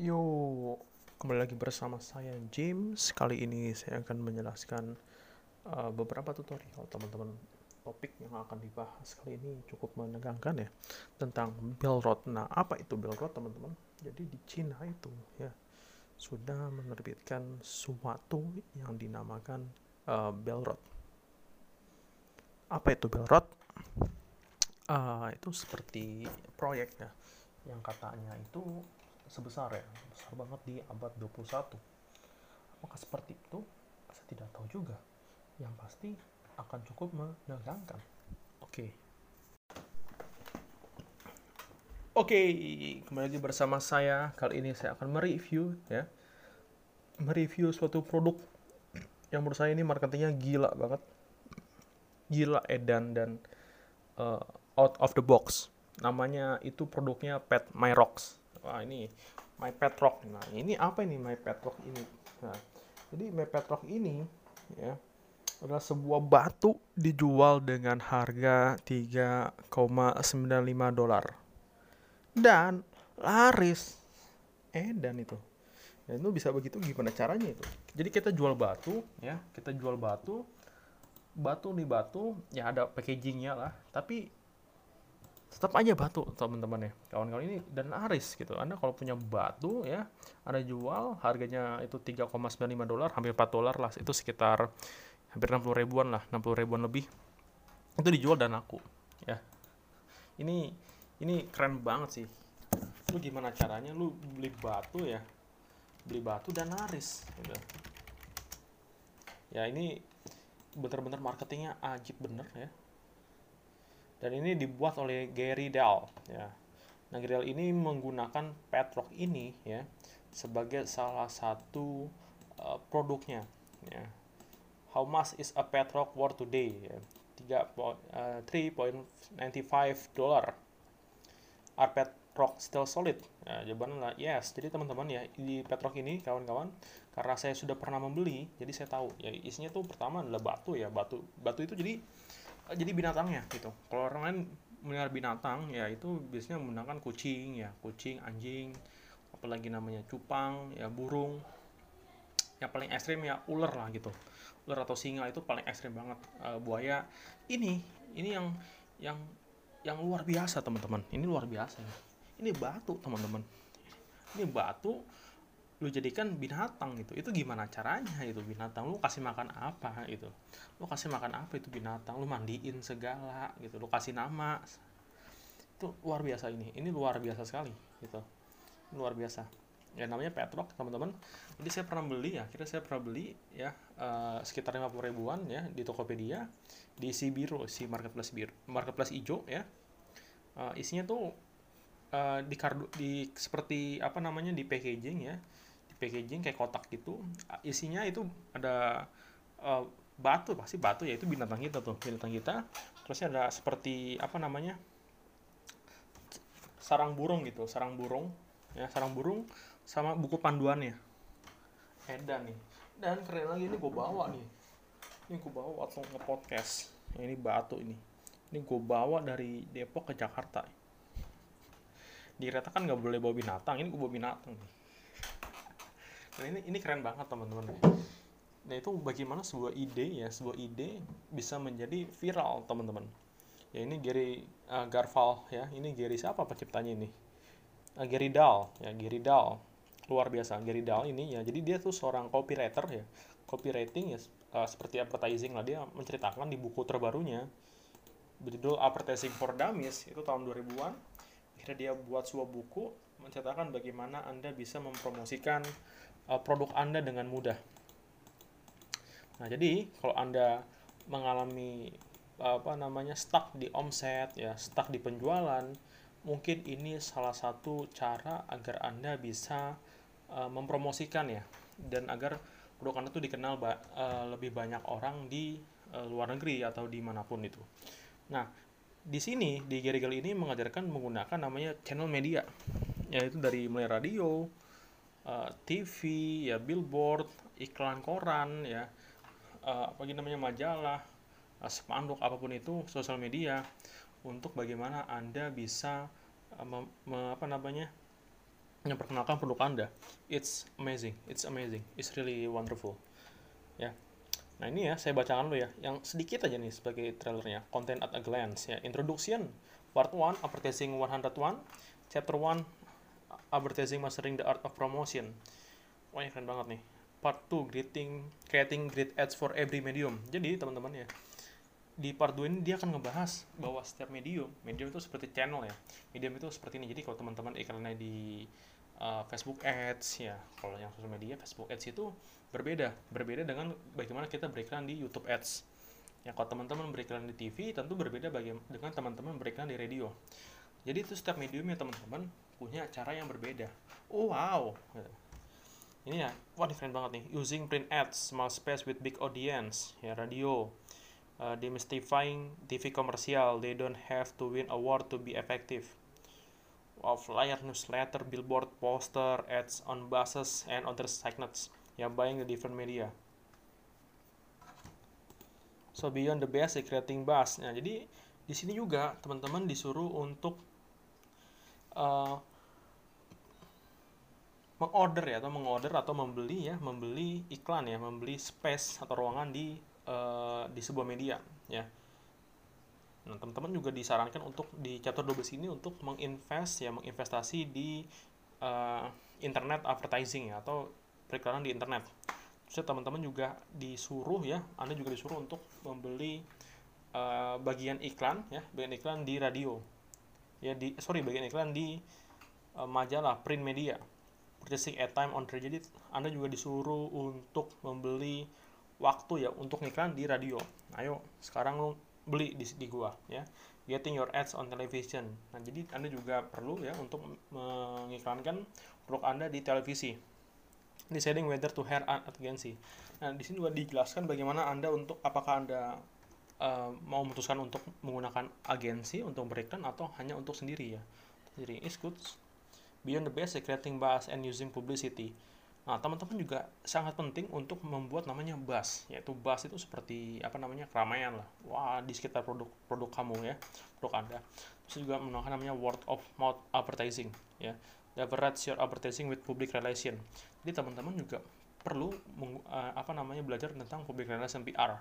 Yo, kembali lagi bersama saya James. Kali ini saya akan menjelaskan uh, beberapa tutorial teman-teman. Topik yang akan dibahas kali ini cukup menegangkan ya tentang Belrod. Nah, apa itu Belrod teman-teman? Jadi di Cina itu ya sudah menerbitkan suatu yang dinamakan uh, Belrod. Apa itu Belrod? Uh, itu seperti proyek ya yang katanya itu sebesar ya besar banget di abad 21 apakah seperti itu? Saya tidak tahu juga. Yang pasti akan cukup menegangkan oke. Okay. oke okay, kembali lagi bersama saya. Kali ini saya akan mereview ya. Mereview suatu produk yang menurut saya ini marketingnya gila banget. Gila edan dan uh, out of the box. Namanya itu produknya Pet My Rocks wah ini My Pet Rock. Nah, ini apa ini My Pet Rock ini? Nah, jadi My Pet Rock ini ya adalah sebuah batu dijual dengan harga 3,95 dolar. Dan laris. Eh, dan itu. Dan itu bisa begitu gimana caranya itu? Jadi kita jual batu ya, kita jual batu. Batu nih batu, ya ada packagingnya lah. Tapi tetap aja batu teman-teman ya. Kawan-kawan ini dan aris gitu. Anda kalau punya batu ya anda jual harganya itu 3,95 dolar hampir 4 dolar lah itu sekitar hampir 60 ribuan lah 60 ribuan lebih. Itu dijual dan laku ya. Ini ini keren banget sih. Lu gimana caranya? Lu beli batu ya. Beli batu dan aris gitu. Ya ini bener-bener marketingnya ajib bener ya dan ini dibuat oleh Gary Dell ya. Nah, Gary Dell ini menggunakan Petrock ini ya sebagai salah satu uh, produknya ya. How much is a Petrock worth today? Ya. 3.95 uh, dolar. Are Petrock still solid? Ya, jawabannya adalah yes. Jadi teman-teman ya di Petrock ini kawan-kawan karena saya sudah pernah membeli, jadi saya tahu ya isinya tuh pertama adalah batu ya, batu batu itu jadi jadi binatangnya gitu. Kalau orang lain melihara binatang ya itu biasanya menggunakan kucing ya. Kucing anjing apalagi namanya cupang ya burung. Yang paling ekstrim ya ular lah gitu. Ular atau singa itu paling ekstrim banget. Uh, buaya. Ini ini yang yang yang luar biasa teman-teman. Ini luar biasa. Ini batu teman-teman. Ini batu lu jadikan binatang gitu. Itu gimana caranya itu binatang? Lu kasih makan apa itu lu kasih makan apa itu binatang? Lu mandiin segala gitu. Lu kasih nama. Itu luar biasa ini. Ini luar biasa sekali gitu. Luar biasa. Ya namanya Petrock teman-teman. Jadi saya pernah beli ya. Kira saya pernah beli ya uh, sekitar 50 ribuan ya di Tokopedia di si biru si marketplace biru marketplace hijau ya. Uh, isinya tuh uh, di kardu di seperti apa namanya di packaging ya packaging kayak kotak gitu isinya itu ada uh, batu pasti batu ya itu binatang kita tuh binatang kita. Terusnya ada seperti apa namanya sarang burung gitu sarang burung ya sarang burung sama buku panduannya. Edan nih. Dan keren lagi ini gue bawa nih. Ini gue bawa waktu nge-podcast. Nah, ini batu ini. Ini gue bawa dari Depok ke Jakarta. Di kereta kan nggak boleh bawa binatang ini gue bawa binatang nih Nah ini ini keren banget teman-teman. Nah itu bagaimana sebuah ide ya, sebuah ide bisa menjadi viral teman-teman. Ya ini Gary uh, Garval ya, ini Gary siapa penciptanya ini? Uh, Gary Dahl ya, Gary Dahl luar biasa Gary Dahl ini ya. Jadi dia tuh seorang copywriter ya, copywriting ya uh, seperti advertising lah dia menceritakan di buku terbarunya berjudul Advertising for Dummies itu tahun 2000-an. Akhirnya dia buat sebuah buku menceritakan bagaimana Anda bisa mempromosikan uh, produk Anda dengan mudah. Nah, jadi kalau Anda mengalami apa namanya stuck di omset ya, stuck di penjualan, mungkin ini salah satu cara agar Anda bisa uh, mempromosikan ya dan agar produk Anda itu dikenal ba uh, lebih banyak orang di uh, luar negeri atau di mana pun itu. Nah, di sini di Gerigal ini mengajarkan menggunakan namanya channel media, yaitu dari mulai radio, eh, TV, ya billboard, iklan koran, ya uh, apa namanya majalah, uh, spanduk apa pun itu sosial media untuk bagaimana anda bisa uh, apa namanya memperkenalkan produk Anda. It's amazing, it's amazing, it's really wonderful. Ya. Nah, ini ya saya bacakan dulu ya, yang sedikit aja nih sebagai trailernya, content at a glance ya. Introduction, part 1, advertising 101, chapter 1, advertising mastering the art of promotion. Wah, ini keren banget nih. Part 2, creating creating great ads for every medium. Jadi, teman-teman ya, di part 2 ini dia akan ngebahas bahwa setiap medium, medium itu seperti channel ya. Medium itu seperti ini. Jadi kalau teman-teman iklannya di uh, Facebook Ads ya, kalau yang sosial media Facebook Ads itu berbeda, berbeda dengan bagaimana kita beriklan di YouTube Ads. Ya kalau teman-teman beriklan di TV tentu berbeda dengan teman-teman beriklan di radio. Jadi itu setiap mediumnya teman-teman punya cara yang berbeda. Oh wow. Ini ya, wah keren banget nih. Using print ads, small space with big audience, ya radio, uh, demystifying TV komersial. They don't have to win award to be effective. Wow, flyer, newsletter, billboard, poster, ads on buses and other signage. Yeah, buying the different media. So beyond the basic creating buzz. Nah, jadi di sini juga teman-teman disuruh untuk uh, mengorder ya atau mengorder atau membeli ya, membeli iklan ya, membeli space atau ruangan di uh, di sebuah media ya. Nah, teman-teman juga disarankan untuk di chapter 12 ini untuk menginvest ya, menginvestasi di uh, internet advertising ya atau periklanan di internet. Terus teman-teman juga disuruh ya, Anda juga disuruh untuk membeli uh, bagian iklan ya, bagian iklan di radio. Ya di sorry, bagian iklan di uh, majalah print media. Purchasing time on trade. Jadi Anda juga disuruh untuk membeli waktu ya untuk iklan di radio. Ayo sekarang lu beli di, di gua ya. Getting your ads on television. Nah, jadi Anda juga perlu ya untuk mengiklankan produk Anda di televisi. Deciding whether to hire an agency. Nah, di sini juga dijelaskan bagaimana Anda untuk apakah Anda uh, mau memutuskan untuk menggunakan agensi untuk beriklan atau hanya untuk sendiri ya. Jadi, is good. Beyond the basic creating buzz and using publicity Nah, teman-teman juga sangat penting untuk membuat namanya buzz, yaitu buzz itu seperti apa namanya keramaian lah. Wah, di sekitar produk-produk kamu ya, produk Anda. Terus juga menggunakan namanya word of mouth advertising, ya. Leverage your advertising with public relation. Jadi teman-teman juga perlu uh, apa namanya belajar tentang public relation PR.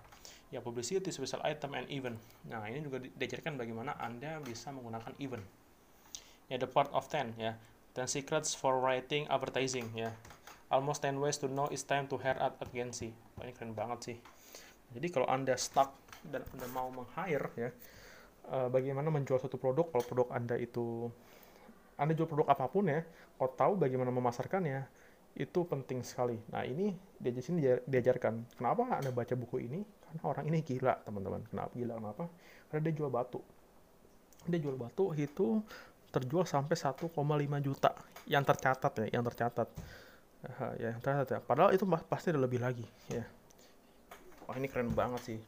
Ya, publicity, special item, and event. Nah, ini juga diajarkan bagaimana Anda bisa menggunakan event. Ya, the part of 10 ya. 10 secrets for writing advertising ya almost 10 ways to know it's time to hire at agency. Oh, ini keren banget sih. Jadi kalau Anda stuck dan Anda mau meng-hire ya, uh, bagaimana menjual satu produk kalau produk Anda itu Anda jual produk apa pun ya, kalau tahu bagaimana memasarkannya, itu penting sekali. Nah, ini di sini diajarkan. Kenapa Anda baca buku ini? Karena orang ini gila, teman-teman. Kenapa gila? Kenapa? Karena dia jual batu. Dia jual batu itu terjual sampai 1,5 juta yang tercatat ya, yang tercatat ya ternyata ya. Padahal itu pasti ada lebih lagi ya. Wah ini keren banget sih.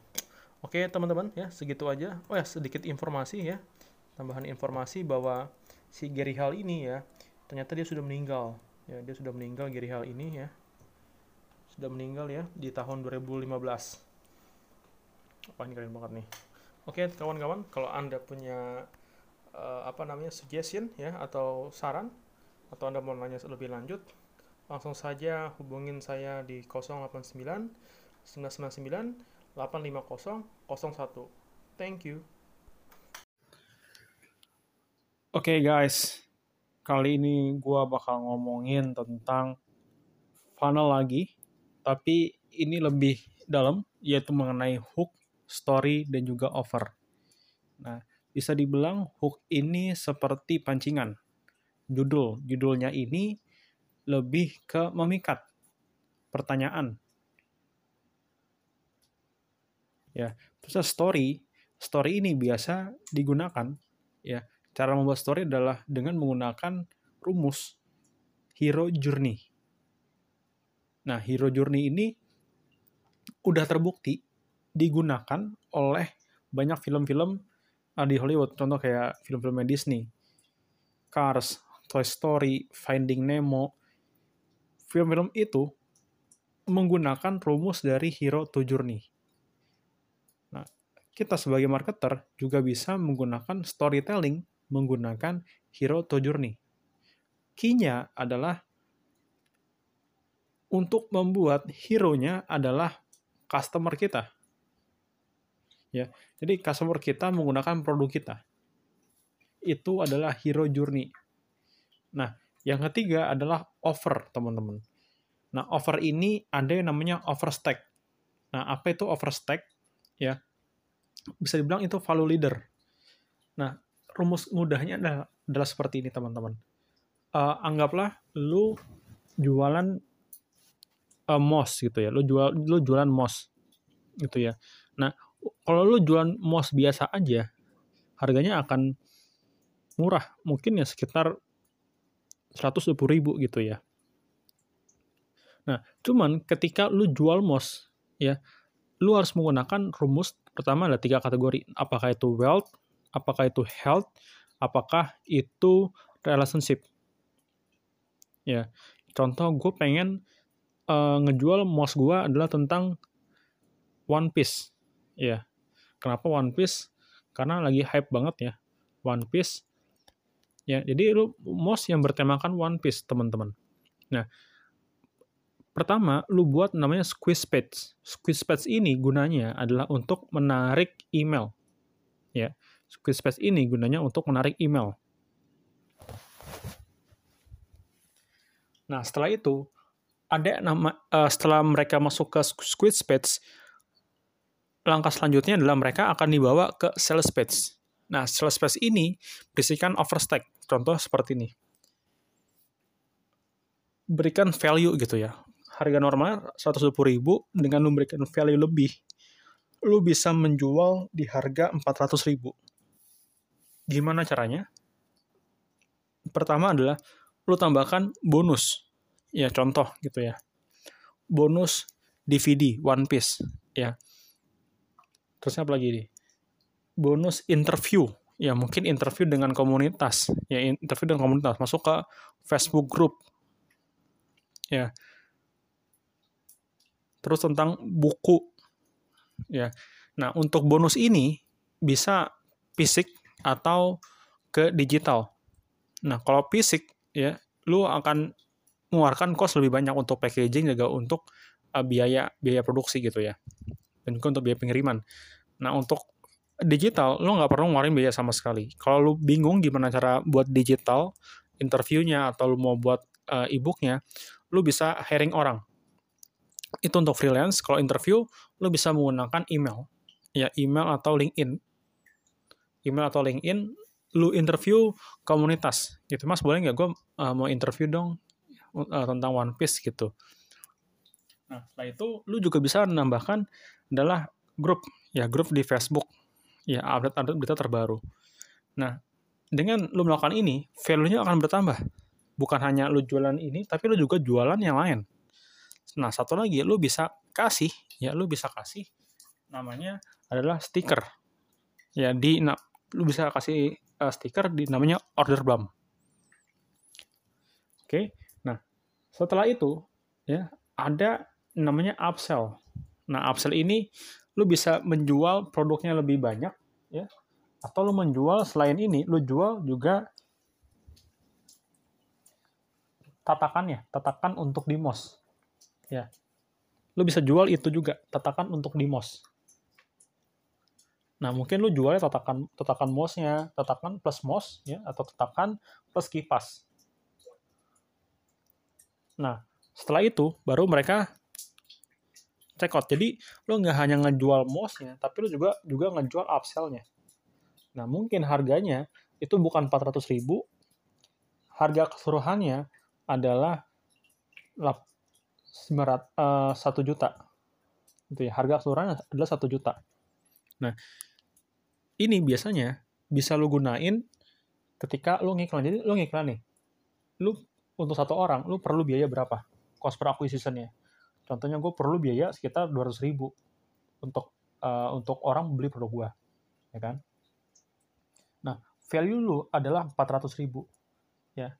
Oke teman-teman ya segitu aja. Oh ya sedikit informasi ya. Tambahan informasi bahwa si Gary Hall ini ya ternyata dia sudah meninggal. Ya dia sudah meninggal Gary Hall ini ya. Sudah meninggal ya di tahun 2015. Wah ini keren banget nih. Oke kawan-kawan kalau anda punya uh, apa namanya suggestion ya atau saran atau anda mau nanya lebih lanjut langsung saja hubungin saya di 089 999 850 01. Thank you. Oke okay guys, kali ini gua bakal ngomongin tentang funnel lagi, tapi ini lebih dalam, yaitu mengenai hook, story, dan juga offer. Nah, bisa dibilang hook ini seperti pancingan. Judul, judulnya ini lebih ke memikat pertanyaan. Ya, terus story, story ini biasa digunakan ya. Cara membuat story adalah dengan menggunakan rumus hero journey. Nah, hero journey ini udah terbukti digunakan oleh banyak film-film di Hollywood, contoh kayak film-film Disney, Cars, Toy Story, Finding Nemo, film-film itu menggunakan rumus dari hero to journey. Nah, kita sebagai marketer juga bisa menggunakan storytelling menggunakan hero to journey. key-nya adalah untuk membuat hero-nya adalah customer kita. Ya, jadi customer kita menggunakan produk kita. Itu adalah hero journey. Nah, yang ketiga adalah offer, teman-teman. Nah, offer ini ada yang namanya overstack. Nah, apa itu overstack? Ya, bisa dibilang itu value leader. Nah, rumus mudahnya adalah, adalah seperti ini, teman-teman. Uh, anggaplah lu jualan uh, mos gitu ya. Lu jual lu jualan mos gitu ya. Nah, kalau lu jualan mos biasa aja, harganya akan murah. Mungkin ya sekitar 120 ribu gitu ya. Nah, cuman ketika lu jual mos, ya, lu harus menggunakan rumus pertama ada tiga kategori. Apakah itu wealth, apakah itu health, apakah itu relationship. Ya, contoh gue pengen uh, ngejual mos gue adalah tentang One Piece. Ya, kenapa One Piece? Karena lagi hype banget ya, One Piece. Ya, jadi lu mos yang bertemakan One Piece, teman-teman. Nah, Pertama, lu buat namanya squeeze page. Squeeze page ini gunanya adalah untuk menarik email. Ya, squeeze page ini gunanya untuk menarik email. Nah, setelah itu ada nama uh, setelah mereka masuk ke squeeze page, langkah selanjutnya adalah mereka akan dibawa ke sales page. Nah, sales page ini berisikan overstack. Contoh seperti ini. Berikan value gitu ya harga normal 120 ribu dengan memberikan value lebih lu bisa menjual di harga 400 ribu gimana caranya pertama adalah lu tambahkan bonus ya contoh gitu ya bonus DVD One Piece ya terus apa lagi nih? Bonus interview. Ya mungkin interview dengan komunitas. Ya interview dengan komunitas. Masuk ke Facebook group. Ya. Terus tentang buku. Ya. Nah untuk bonus ini bisa fisik atau ke digital. Nah kalau fisik ya lu akan mengeluarkan cost lebih banyak untuk packaging juga untuk uh, biaya biaya produksi gitu ya dan juga untuk biaya pengiriman nah untuk digital lu nggak perlu ngeluarin biaya sama sekali kalau lu bingung gimana cara buat digital interviewnya atau lu mau buat uh, e-booknya lu bisa hiring orang itu untuk freelance. Kalau interview, lo bisa menggunakan email. Ya, email atau LinkedIn. Email atau LinkedIn, lu interview komunitas. Gitu, Mas, boleh nggak gue uh, mau interview dong uh, tentang One Piece gitu. Nah, setelah itu, lu juga bisa menambahkan adalah grup. Ya, grup di Facebook. Ya, update-update berita terbaru. Nah, dengan lu melakukan ini, value-nya akan bertambah. Bukan hanya lu jualan ini, tapi lu juga jualan yang lain Nah, satu lagi lu bisa kasih ya lu bisa kasih namanya adalah stiker. Ya di nah, lu bisa kasih uh, stiker di namanya order bump. Oke. Nah, setelah itu ya ada namanya upsell. Nah, upsell ini lu bisa menjual produknya lebih banyak ya. Atau lu menjual selain ini lu jual juga tatakannya, tatakan untuk di MOS ya. Lu bisa jual itu juga tatakan untuk di mos. Nah mungkin lu jualnya tatakan tatakan mosnya tatakan plus mos ya atau tatakan plus kipas. Nah setelah itu baru mereka check out jadi lu nggak hanya ngejual mosnya tapi lu juga juga ngejual upsellnya. Nah mungkin harganya itu bukan 400 ribu. Harga keseluruhannya adalah uh, satu juta. Itu ya harga keseluruhan adalah satu juta. Nah ini biasanya bisa lu gunain ketika lu ngiklan. Jadi lu ngiklan nih lu untuk satu orang lu perlu biaya berapa cost per acquisitionnya contohnya gue perlu biaya sekitar 200 ribu untuk uh, untuk orang beli produk gue ya kan nah value lu adalah 400 ribu ya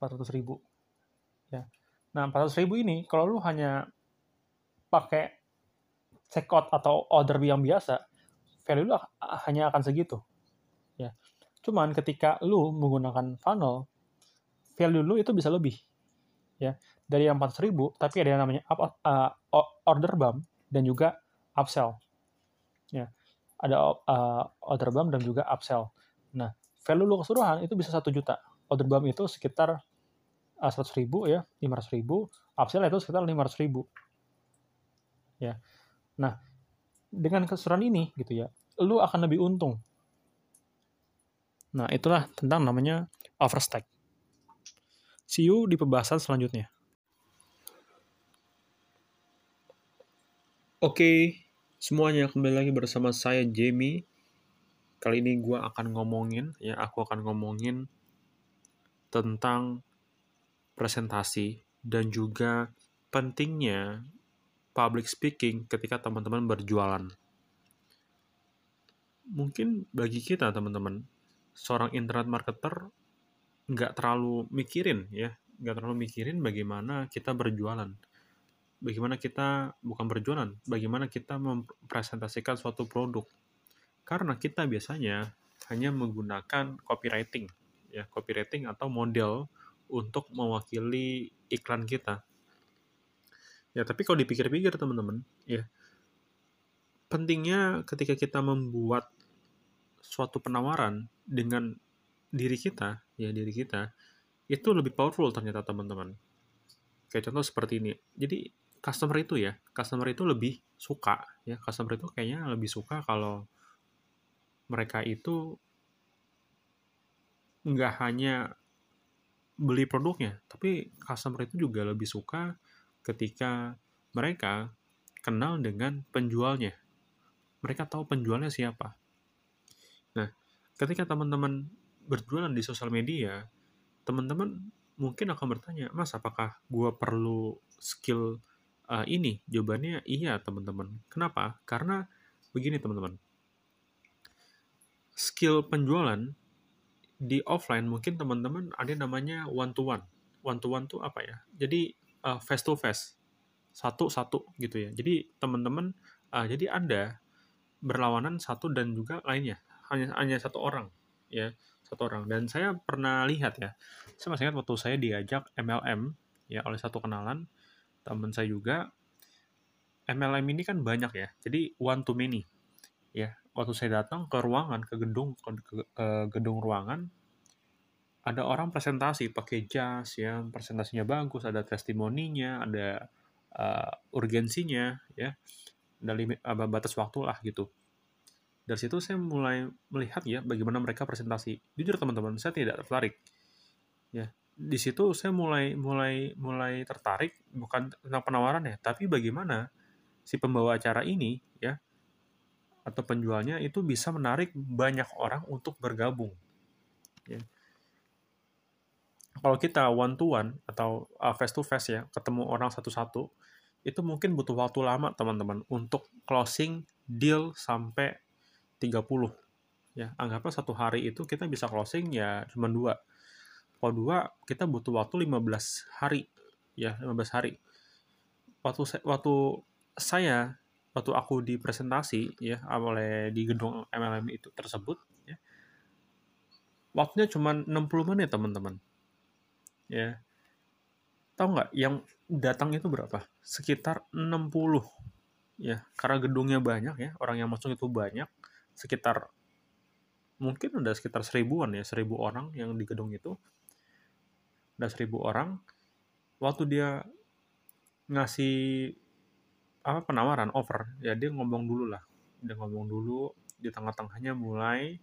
400 ribu ya Nah, 400 ribu ini, kalau lu hanya pakai checkout atau order yang biasa, value lu hanya akan segitu. Ya. Cuman ketika lu menggunakan funnel, value lu itu bisa lebih ya dari yang 400 ribu tapi ada yang namanya up, uh, order bump dan juga upsell. Ya ada uh, order bump dan juga upsell. Nah value lu keseluruhan itu bisa satu juta. Order bump itu sekitar uh, 100 ribu ya 500 ribu. Upsell itu sekitar 500 ribu. Ya. Nah dengan keseluruhan ini gitu ya lu akan lebih untung. Nah itulah tentang namanya overstack. See you di pembahasan selanjutnya. Oke, semuanya kembali lagi bersama saya Jamie. Kali ini gue akan ngomongin, ya aku akan ngomongin tentang presentasi dan juga pentingnya public speaking ketika teman-teman berjualan. Mungkin bagi kita teman-teman, seorang internet marketer nggak terlalu mikirin ya nggak terlalu mikirin bagaimana kita berjualan bagaimana kita bukan berjualan bagaimana kita mempresentasikan suatu produk. Karena kita biasanya hanya menggunakan copywriting ya copywriting atau model untuk mewakili iklan kita. Ya tapi kalau dipikir-pikir teman-teman ya pentingnya ketika kita membuat suatu penawaran dengan diri kita ya diri kita itu lebih powerful ternyata teman-teman. Kayak contoh seperti ini. Jadi customer itu ya. Customer itu lebih suka ya. Customer itu kayaknya lebih suka kalau mereka itu nggak hanya beli produknya tapi customer itu juga lebih suka ketika mereka kenal dengan penjualnya. Mereka tahu penjualnya siapa. Nah ketika teman-teman berjualan di sosial media, teman-teman mungkin akan bertanya, Mas, apakah gue perlu skill uh, ini? Jawabannya iya, teman-teman. Kenapa? Karena begini, teman-teman. Skill penjualan di offline mungkin teman-teman ada namanya one to one. One to one tuh apa ya? Jadi uh, face to face, satu satu gitu ya. Jadi teman-teman, uh, jadi anda berlawanan satu dan juga lainnya hanya hanya satu orang ya satu orang dan saya pernah lihat ya saya masih ingat waktu saya diajak MLM ya oleh satu kenalan teman saya juga MLM ini kan banyak ya. Jadi one to many. Ya waktu saya datang ke ruangan ke gedung ke, ke, gedung ruangan ada orang presentasi pakai jas ya. Presentasinya bagus ada testimoninya ada uh, urgensinya ya. Limit uh, batas waktu lah gitu. Dari situ saya mulai melihat ya bagaimana mereka presentasi. Jujur teman-teman, saya tidak tertarik. Ya, di situ saya mulai mulai mulai tertarik bukan tentang penawaran ya, tapi bagaimana si pembawa acara ini ya atau penjualnya itu bisa menarik banyak orang untuk bergabung. Ya. Kalau kita one to one atau uh, face to face ya, ketemu orang satu-satu, itu mungkin butuh waktu lama teman-teman untuk closing deal sampai 30 ya anggaplah satu hari itu kita bisa closing ya cuma dua kalau dua kita butuh waktu 15 hari. Ya 15 hari. Waktu waktu saya waktu aku di presentasi ya oleh di gedung MLM itu tersebut ya waktunya cuma 60 menit teman-teman. Ya. Tahu nggak yang datang itu berapa? Sekitar 60 ya karena gedungnya banyak ya orang yang masuk itu banyak. Sekitar mungkin ada sekitar seribuan ya seribu orang yang di gedung itu ada seribu orang waktu dia ngasih apa penawaran offer ya dia ngomong dulu lah. Dia ngomong dulu di tengah-tengahnya mulai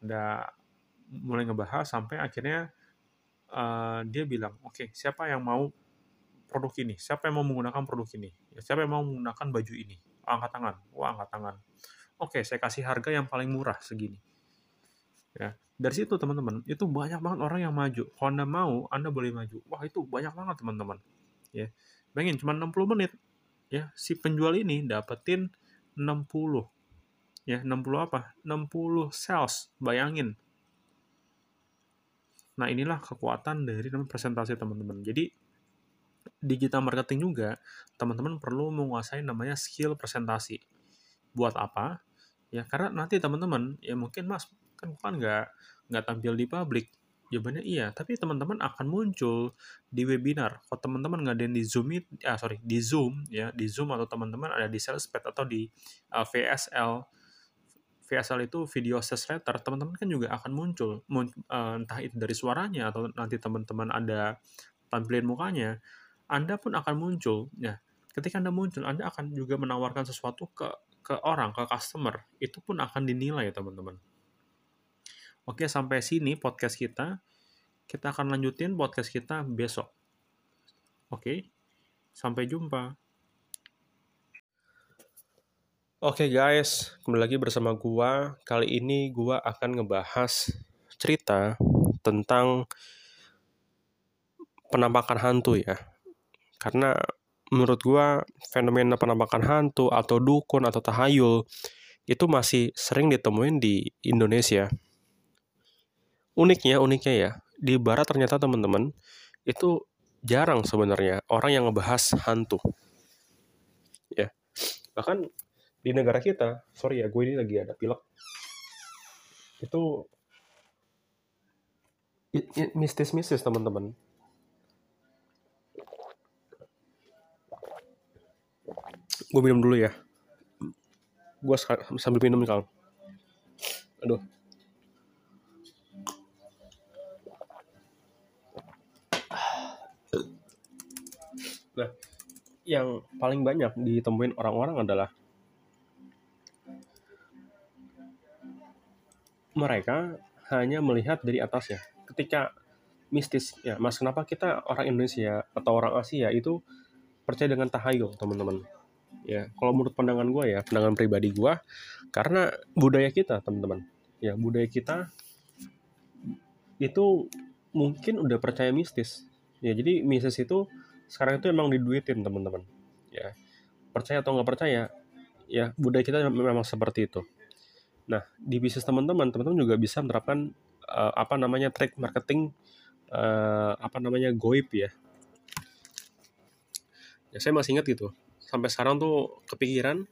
ada mulai ngebahas sampai akhirnya uh, dia bilang oke okay, siapa yang mau produk ini? Siapa yang mau menggunakan produk ini? Ya, siapa yang mau menggunakan baju ini? Angkat tangan. Wah angkat tangan. Oke okay, saya kasih harga yang paling murah segini ya. Dari situ teman-teman itu banyak banget orang yang maju. Kalau anda mau anda boleh maju. Wah itu banyak banget teman-teman. Ya. Bayangin cuma 60 menit. Ya si penjual ini dapetin 60 ya 60 apa? 60 sales. Bayangin. Nah inilah kekuatan dari presentasi teman-teman. Jadi digital marketing juga teman-teman perlu menguasai namanya skill presentasi. Buat apa? Ya karena nanti teman-teman ya mungkin mas kan bukan nggak nggak tampil di publik Jawabannya iya, tapi teman-teman akan muncul di webinar. Kalau teman-teman ngadain di Zoom, ah sorry, di Zoom ya, di Zoom atau teman-teman ada di Salespad atau di uh, VSL. VSL itu video sales letter, teman-teman kan juga akan muncul, mun, uh, entah itu dari suaranya atau nanti teman-teman ada tampilin mukanya, Anda pun akan muncul. Ya, ketika Anda muncul, Anda akan juga menawarkan sesuatu ke ke orang, ke customer. Itu pun akan dinilai, teman-teman. Oke, sampai sini podcast kita. Kita akan lanjutin podcast kita besok. Oke, sampai jumpa. Oke guys, kembali lagi bersama gua. Kali ini gua akan ngebahas cerita tentang penampakan hantu ya. Karena menurut gua fenomena penampakan hantu atau dukun atau tahayul itu masih sering ditemuin di Indonesia uniknya uniknya ya di barat ternyata teman-teman itu jarang sebenarnya orang yang ngebahas hantu. Ya bahkan di negara kita sorry ya gue ini lagi ada pilek. Itu mistis-mistis teman-teman. Gue minum dulu ya. Gue sambil minum kal aduh Nah, yang paling banyak ditemuin orang-orang adalah mereka hanya melihat dari atasnya. Ketika mistis, ya mas kenapa kita orang Indonesia atau orang Asia itu percaya dengan tahayul, teman-teman? Ya, kalau menurut pandangan gue ya, pandangan pribadi gue, karena budaya kita, teman-teman. Ya, budaya kita itu mungkin udah percaya mistis. Ya, jadi mistis itu sekarang itu emang diduitin teman-teman. Ya. Percaya atau nggak percaya ya budaya kita memang seperti itu. Nah di bisnis teman-teman teman-teman juga bisa menerapkan uh, apa namanya track marketing uh, apa namanya goib ya. Ya saya masih ingat gitu. Sampai sekarang tuh kepikiran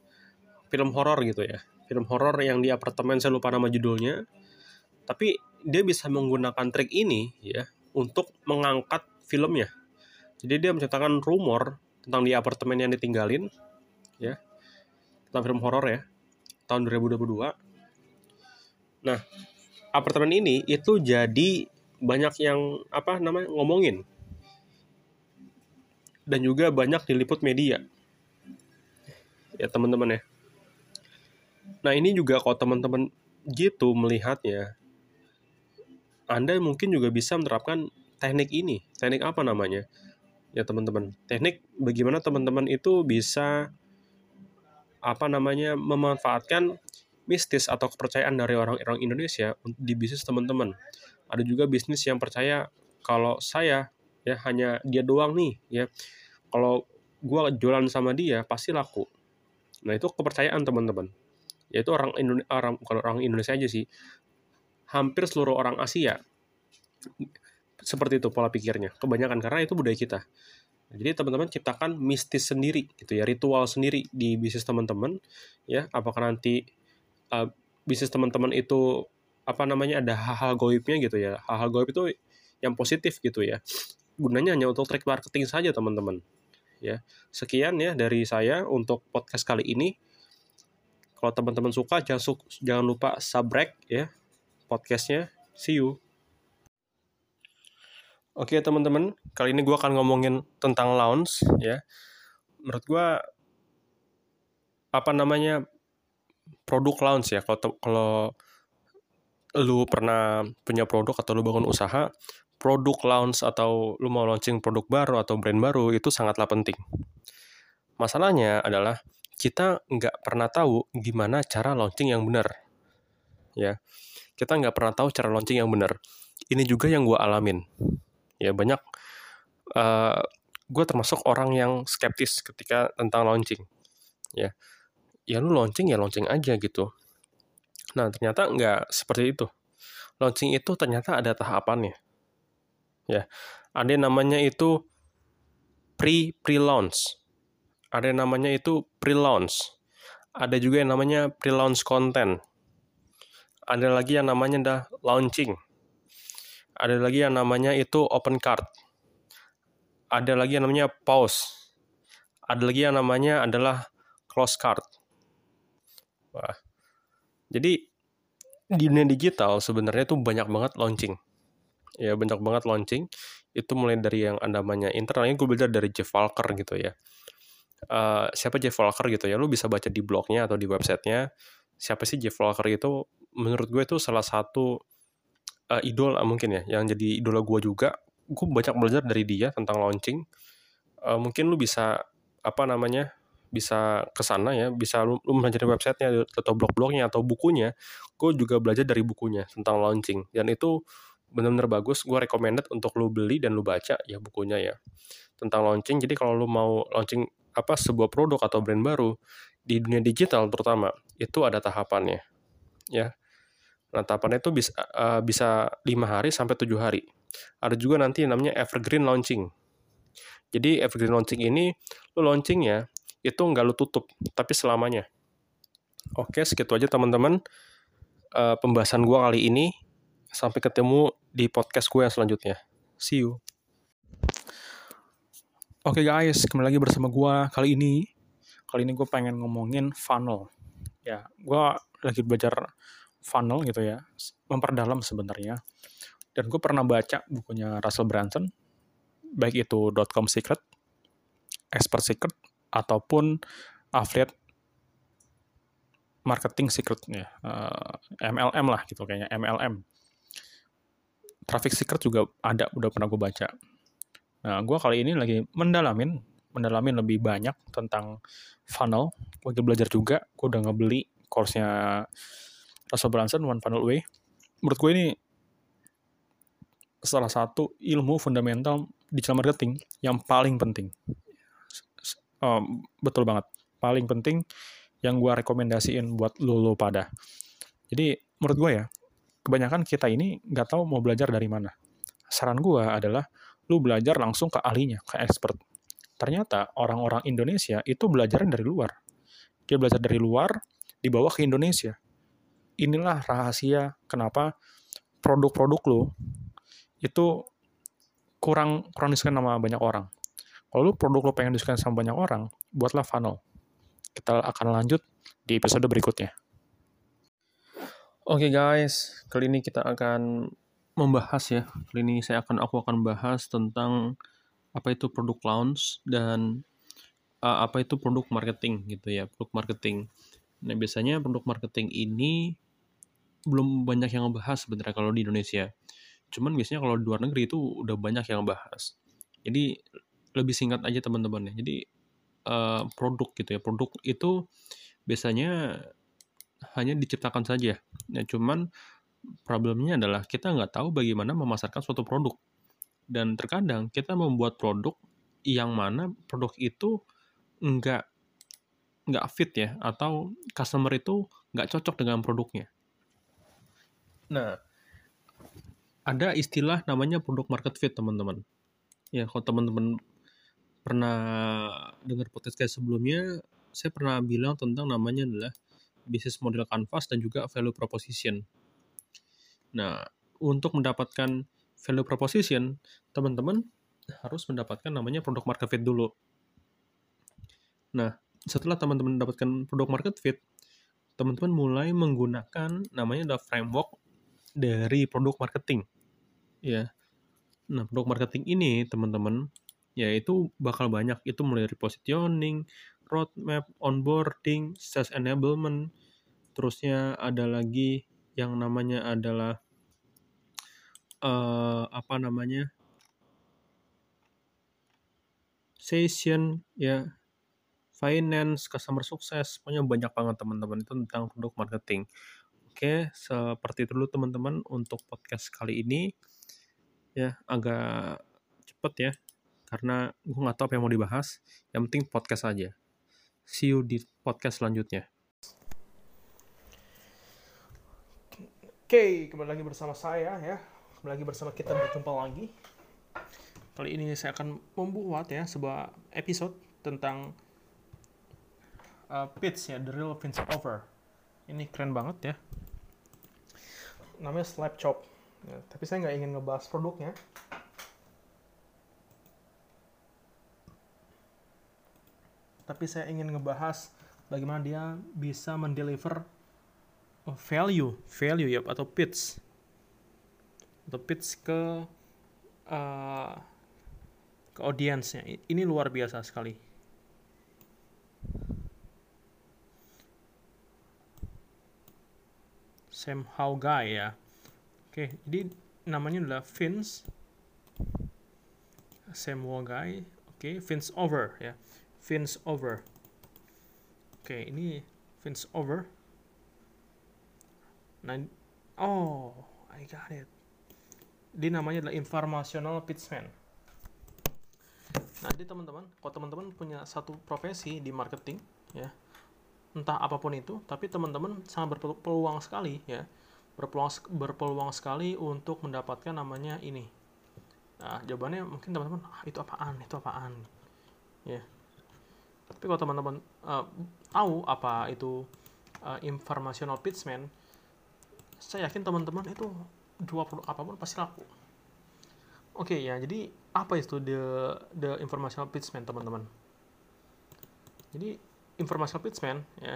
film horor gitu ya. Film horor yang di apartemen saya lupa nama judulnya. Tapi dia bisa menggunakan trik ini ya untuk mengangkat filmnya jadi dia menceritakan rumor tentang di apartemen yang ditinggalin, ya, tentang film horor ya, tahun 2022. Nah, apartemen ini itu jadi banyak yang apa namanya ngomongin. Dan juga banyak diliput media. Ya teman-teman ya. Nah ini juga kalau teman-teman gitu melihatnya anda mungkin juga bisa menerapkan teknik ini. Teknik apa namanya ya teman-teman. Teknik bagaimana teman-teman itu bisa apa namanya memanfaatkan mistis atau kepercayaan dari orang-orang Indonesia di bisnis teman-teman. Ada juga bisnis yang percaya kalau saya ya hanya dia doang nih ya. Kalau gua jualan sama dia pasti laku. Nah, itu kepercayaan teman-teman. Yaitu orang Indonesia orang orang Indonesia aja sih. Hampir seluruh orang Asia seperti itu pola pikirnya. Kebanyakan karena itu budaya kita. Jadi teman-teman ciptakan mistis sendiri gitu ya ritual sendiri di bisnis teman-teman ya. Apakah nanti uh, bisnis teman-teman itu apa namanya ada hal-hal goibnya gitu ya. Hal-hal goib itu yang positif gitu ya. Gunanya hanya untuk track marketing saja teman-teman ya. Sekian ya dari saya untuk podcast kali ini. Kalau teman-teman suka jangan jangan lupa subscribe ya podcastnya. See you Oke teman-teman, kali ini gue akan ngomongin tentang lounge ya. Menurut gue apa namanya produk lounge ya. Kalau kalau lu pernah punya produk atau lu bangun usaha, produk lounge atau lu mau launching produk baru atau brand baru itu sangatlah penting. Masalahnya adalah kita nggak pernah tahu gimana cara launching yang benar. Ya, kita nggak pernah tahu cara launching yang benar. Ini juga yang gue alamin ya banyak uh, eh, gue termasuk orang yang skeptis ketika tentang launching. Ya ya lu launching ya launching aja gitu. Nah ternyata nggak seperti itu. Launching itu ternyata ada tahapannya. Ya ada yang namanya itu pre pre launch ada yang namanya itu pre launch ada juga yang namanya pre launch content. Ada lagi yang namanya dah launching Ada lagi yang namanya itu open card. Ada lagi yang namanya pause. Ada lagi yang namanya adalah close card. Wah. Jadi di dunia digital sebenarnya itu banyak banget launching. Ya, banyak banget launching. Itu mulai dari yang namanya internalnya gue belajar dari Jeff Walker gitu ya. Uh, siapa Jeff Walker gitu ya, lu bisa baca di blognya atau di websitenya. Siapa sih Jeff Walker itu? Menurut gue itu salah satu uh, idol mungkin ya, yang jadi idola gue juga. Gue banyak belajar dari dia tentang launching. Uh, mungkin lu bisa apa namanya bisa ke sana ya, bisa lu, lu belajar websitenya atau blog-blognya atau bukunya. Gue juga belajar dari bukunya tentang launching dan itu benar-benar bagus. Gue recommended untuk lu beli dan lu baca ya bukunya ya tentang launching. Jadi kalau lu mau launching apa sebuah produk atau brand baru di dunia digital terutama itu ada tahapannya ya. Nah tahapannya itu bisa uh, bisa lima hari sampai tujuh hari. Ada juga nanti yang namanya evergreen launching. Jadi evergreen launching ini lu launching ya itu nggak lu tutup, tapi selamanya. Oke, segitu aja teman-teman uh, pembahasan gue kali ini. Sampai ketemu di podcast gue yang selanjutnya. See you. Oke okay guys, kembali lagi bersama gue kali ini. Kali ini gue pengen ngomongin funnel. Ya, gue lagi belajar funnel gitu ya, memperdalam sebenarnya. Dan gue pernah baca bukunya Russell Brunson, baik itu .com Secret, Expert Secret, ataupun affiliate marketing secret ya MLM lah gitu kayaknya MLM traffic secret juga ada udah pernah gue baca. Nah gue kali ini lagi mendalamin mendalamin lebih banyak tentang funnel. Gue belajar juga gue udah ngebeli course-nya Russell Brunson One Funnel Way menurut gue ini salah satu ilmu fundamental digital marketing yang paling penting. Um, betul banget. Paling penting yang gue rekomendasiin buat lo pada. Jadi menurut gue ya kebanyakan kita ini nggak tahu mau belajar dari mana. Saran gue adalah lu belajar langsung ke ahlinya ke expert. Ternyata orang-orang Indonesia itu belajar dari luar. Dia belajar dari luar dibawa ke Indonesia inilah rahasia kenapa produk-produk lo itu kurang kurang disukai sama banyak orang kalau lu produk lo pengen disukai sama banyak orang, buatlah funnel. Kita akan lanjut di episode berikutnya. Oke okay guys, kali ini kita akan membahas ya. Kali ini saya akan aku akan bahas tentang apa itu produk launch dan uh, apa itu produk marketing gitu ya, produk marketing. Nah, biasanya produk marketing ini belum banyak yang ngebahas sebenarnya kalau di Indonesia. Cuman biasanya kalau di luar negeri itu udah banyak yang bahas. Jadi lebih singkat aja teman-teman ya. Jadi uh, produk gitu ya. Produk itu biasanya hanya diciptakan saja. Ya, cuman problemnya adalah kita nggak tahu bagaimana memasarkan suatu produk. Dan terkadang kita membuat produk yang mana produk itu nggak nggak fit ya atau customer itu nggak cocok dengan produknya. Nah, ada istilah namanya produk market fit teman-teman. Ya, kalau teman-teman pernah dengar podcast kayak sebelumnya, saya pernah bilang tentang namanya adalah bisnis model canvas dan juga value proposition. Nah, untuk mendapatkan value proposition, teman-teman harus mendapatkan namanya produk market fit dulu. Nah, setelah teman-teman mendapatkan produk market fit, teman-teman mulai menggunakan namanya adalah framework dari produk marketing. Ya. Nah, produk marketing ini, teman-teman, ya itu bakal banyak itu mulai dari positioning, roadmap, onboarding, sales enablement, terusnya ada lagi yang namanya adalah uh, apa namanya session ya finance, customer success, pokoknya banyak banget teman-teman itu tentang produk marketing. Oke, seperti itu dulu teman-teman untuk podcast kali ini. Ya, agak cepet ya karena gue nggak tahu apa yang mau dibahas. Yang penting podcast aja. See you di podcast selanjutnya. Oke, kembali lagi bersama saya ya. Kembali lagi bersama kita berjumpa lagi. Kali ini saya akan membuat ya sebuah episode tentang uh, pitch ya, The Real Vince Over. Ini keren banget ya. Namanya Slap Chop. Ya, tapi saya nggak ingin ngebahas produknya. Tapi saya ingin ngebahas bagaimana dia bisa mendeliver value, value ya atau pitch, atau pitch ke uh, ke audiensnya. Ini luar biasa sekali. Sam How Guy ya. Oke, jadi namanya adalah Vince Sam How Guy. Oke, Vince Over ya. Vince Over. Oke, ini Vince Over. Nah, oh, I got it. Dia namanya adalah Informational Pitchman. Nah, jadi teman-teman, kalau teman-teman punya satu profesi di marketing, ya, entah apa pun itu, tapi teman-teman sangat berpeluang sekali, ya, berpeluang berpeluang sekali untuk mendapatkan namanya ini. Nah, jawabannya mungkin teman-teman, ah, itu apaan, itu apaan, ya. Tapi kalau teman-teman uh, tahu apa itu uh, informational pitchman, saya yakin teman-teman itu dua produk apa pun pasti laku. Oke okay, ya, jadi apa itu the the informational pitchman teman-teman? Jadi informational pitchman ya.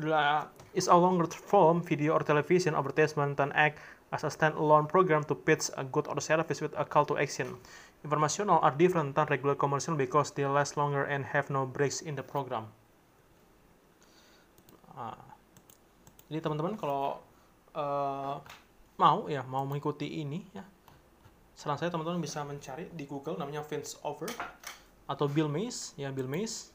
adalah is a longer form video or television advertisement than act as a standalone program to pitch a good or service with a call to action. Informational are different than regular commercial because they last longer and have no breaks in the program. Nah, jadi teman-teman kalau uh, mau ya mau mengikuti ini ya, saran saya teman-teman bisa mencari di Google namanya Vince Over atau Bill Mays. Ya Bill Mays.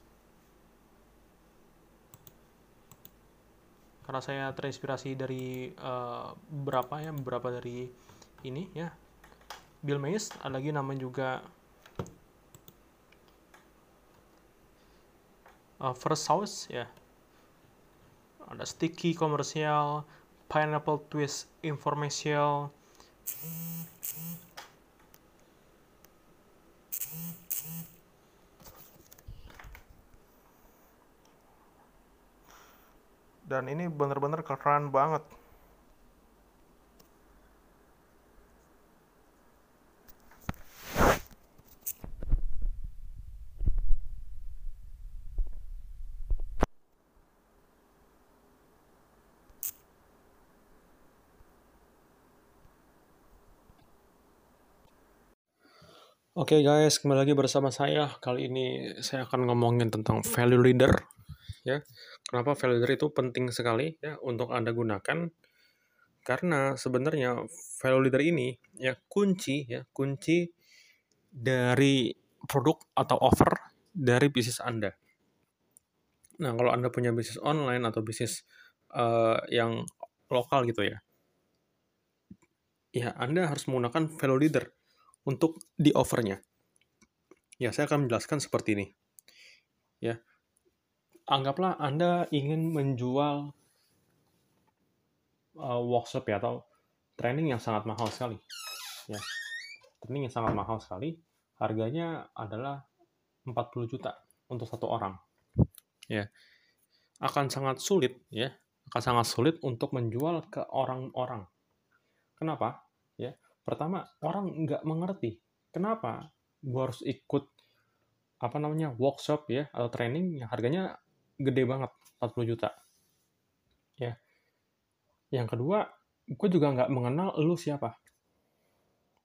Karena saya terinspirasi dari uh, beberapa ya beberapa dari ini ya. Bill Mays ada lagi namanya juga uh, First House ya. Ada sticky komersial pineapple twist informational dan ini bener-bener keren banget Oke okay guys, kembali lagi bersama saya. Kali ini saya akan ngomongin tentang value leader. Ya, kenapa value leader itu penting sekali ya untuk anda gunakan? Karena sebenarnya value leader ini ya kunci ya kunci dari produk atau offer dari bisnis anda. Nah, kalau anda punya bisnis online atau bisnis uh, yang lokal gitu ya, ya anda harus menggunakan value leader untuk di offernya. Ya, saya akan menjelaskan seperti ini. Ya, anggaplah Anda ingin menjual uh, workshop ya atau training yang sangat mahal sekali. Ya, training yang sangat mahal sekali. Harganya adalah 40 juta untuk satu orang. Ya, akan sangat sulit ya, akan sangat sulit untuk menjual ke orang-orang. Kenapa? Pertama orang nggak mengerti kenapa gue harus ikut apa namanya workshop ya atau training yang harganya gede banget 40 juta. Ya. Yang kedua gue juga nggak mengenal lu siapa.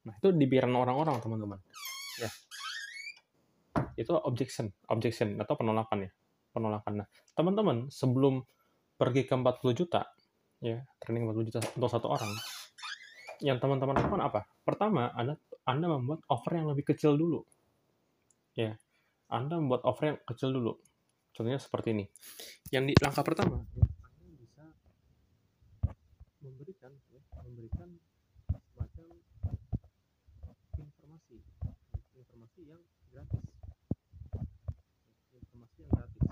Nah itu di pikiran orang-orang teman-teman. Ya. Itu objection objection atau penolakan ya penolakan. Nah teman-teman sebelum pergi ke 40 juta ya training 40 juta untuk satu orang yang teman-teman lakukan apa? Pertama, Anda Anda membuat offer yang lebih kecil dulu. Ya. Anda membuat offer yang kecil dulu. Contohnya seperti ini. Yang di langkah pertama, Anda bisa memberikan ya, memberikan semacam informasi informasi yang gratis. Informasi yang gratis.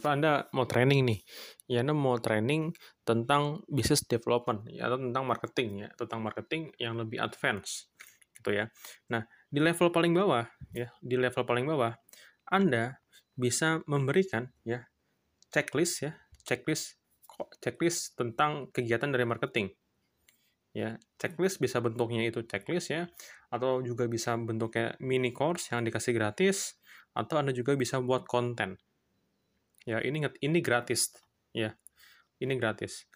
Apa Anda mau training nih? Ya Anda mau training tentang business development ya, atau tentang marketing ya, tentang marketing yang lebih advance gitu ya. Nah, di level paling bawah ya, di level paling bawah Anda bisa memberikan ya checklist ya, checklist checklist tentang kegiatan dari marketing. Ya, checklist bisa bentuknya itu checklist ya, atau juga bisa bentuknya mini course yang dikasih gratis, atau Anda juga bisa buat konten. Ya, ini ini gratis ya. Ini gratis.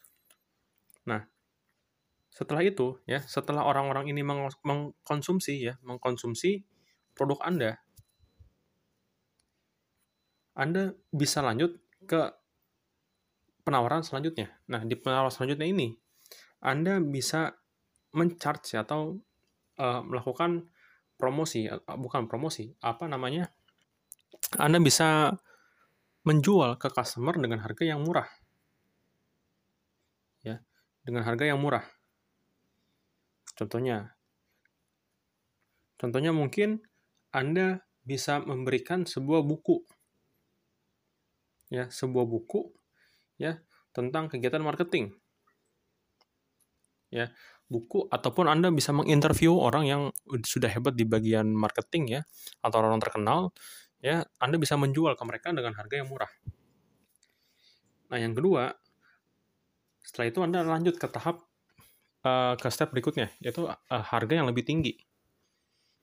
Nah, setelah itu ya, setelah orang-orang ini meng- mengkonsumsi ya, mengkonsumsi produk Anda, Anda bisa lanjut ke penawaran selanjutnya. Nah, di penawaran selanjutnya ini, Anda bisa mencharge atau uh, melakukan promosi, uh, bukan promosi, apa namanya? Anda bisa menjual ke customer dengan harga yang murah. Ya, dengan harga yang murah. Contohnya, contohnya mungkin Anda bisa memberikan sebuah buku ya sebuah buku ya tentang kegiatan marketing ya buku ataupun anda bisa menginterview orang yang sudah hebat di bagian marketing ya atau orang terkenal ya anda bisa menjual ke mereka dengan harga yang murah nah yang kedua setelah itu anda lanjut ke tahap uh, ke step berikutnya yaitu uh, harga yang lebih tinggi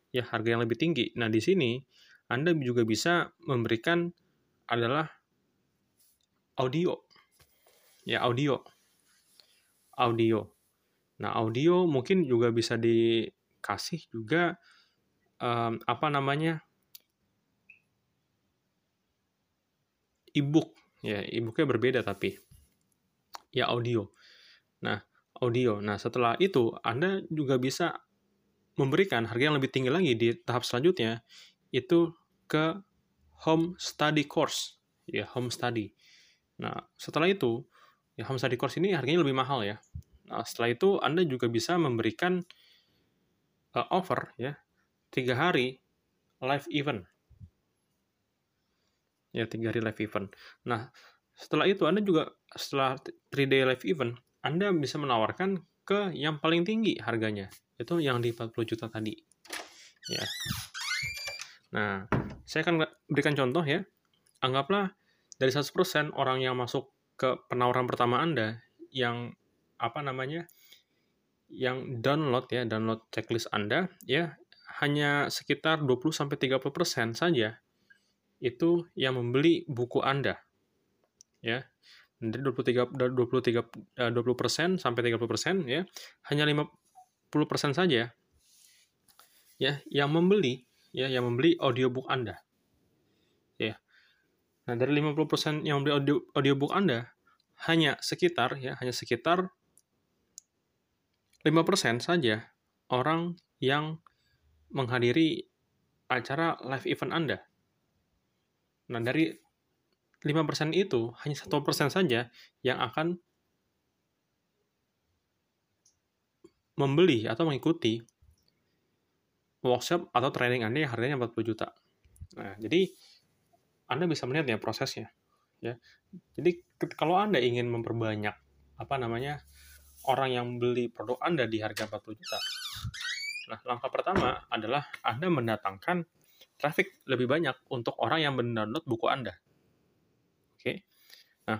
ya harga yang lebih tinggi nah di sini anda juga bisa memberikan adalah audio. Ya, audio. Audio. Nah, audio mungkin juga bisa dikasih juga um, apa namanya? E-book. Ya, e-booknya berbeda tapi ya audio. Nah, audio. Nah, setelah itu Anda juga bisa memberikan harga yang lebih tinggi lagi di tahap selanjutnya itu ke home study course. Ya, home study. Nah, setelah itu, ya home study course ini harganya lebih mahal ya. Nah, setelah itu Anda juga bisa memberikan uh, offer ya, tiga hari live event. Ya, tiga hari live event. Nah, setelah itu Anda juga, setelah 3 day live event, Anda bisa menawarkan ke yang paling tinggi harganya. Itu yang di 40 juta tadi. Ya. Nah, saya akan berikan contoh ya. Anggaplah dari 100% orang yang masuk ke penawaran pertama Anda yang apa namanya? yang download ya, download checklist Anda ya hanya sekitar 20 sampai 30% saja itu yang membeli buku Anda. Ya. Dari 23 23 20% sampai 30% ya, hanya 50% saja ya yang membeli ya yang membeli audiobook Anda. Nah, dari 50% yang membeli audio, audiobook Anda, hanya sekitar ya, hanya sekitar 5% saja orang yang menghadiri acara live event Anda. Nah, dari 5% itu, hanya 1% saja yang akan membeli atau mengikuti workshop atau training Anda yang harganya 40 juta. Nah, jadi anda bisa melihat ya prosesnya. Ya. Jadi kalau Anda ingin memperbanyak apa namanya orang yang beli produk Anda di harga 40 juta. Nah, langkah pertama adalah Anda mendatangkan traffic lebih banyak untuk orang yang mendownload buku Anda. Oke. Nah,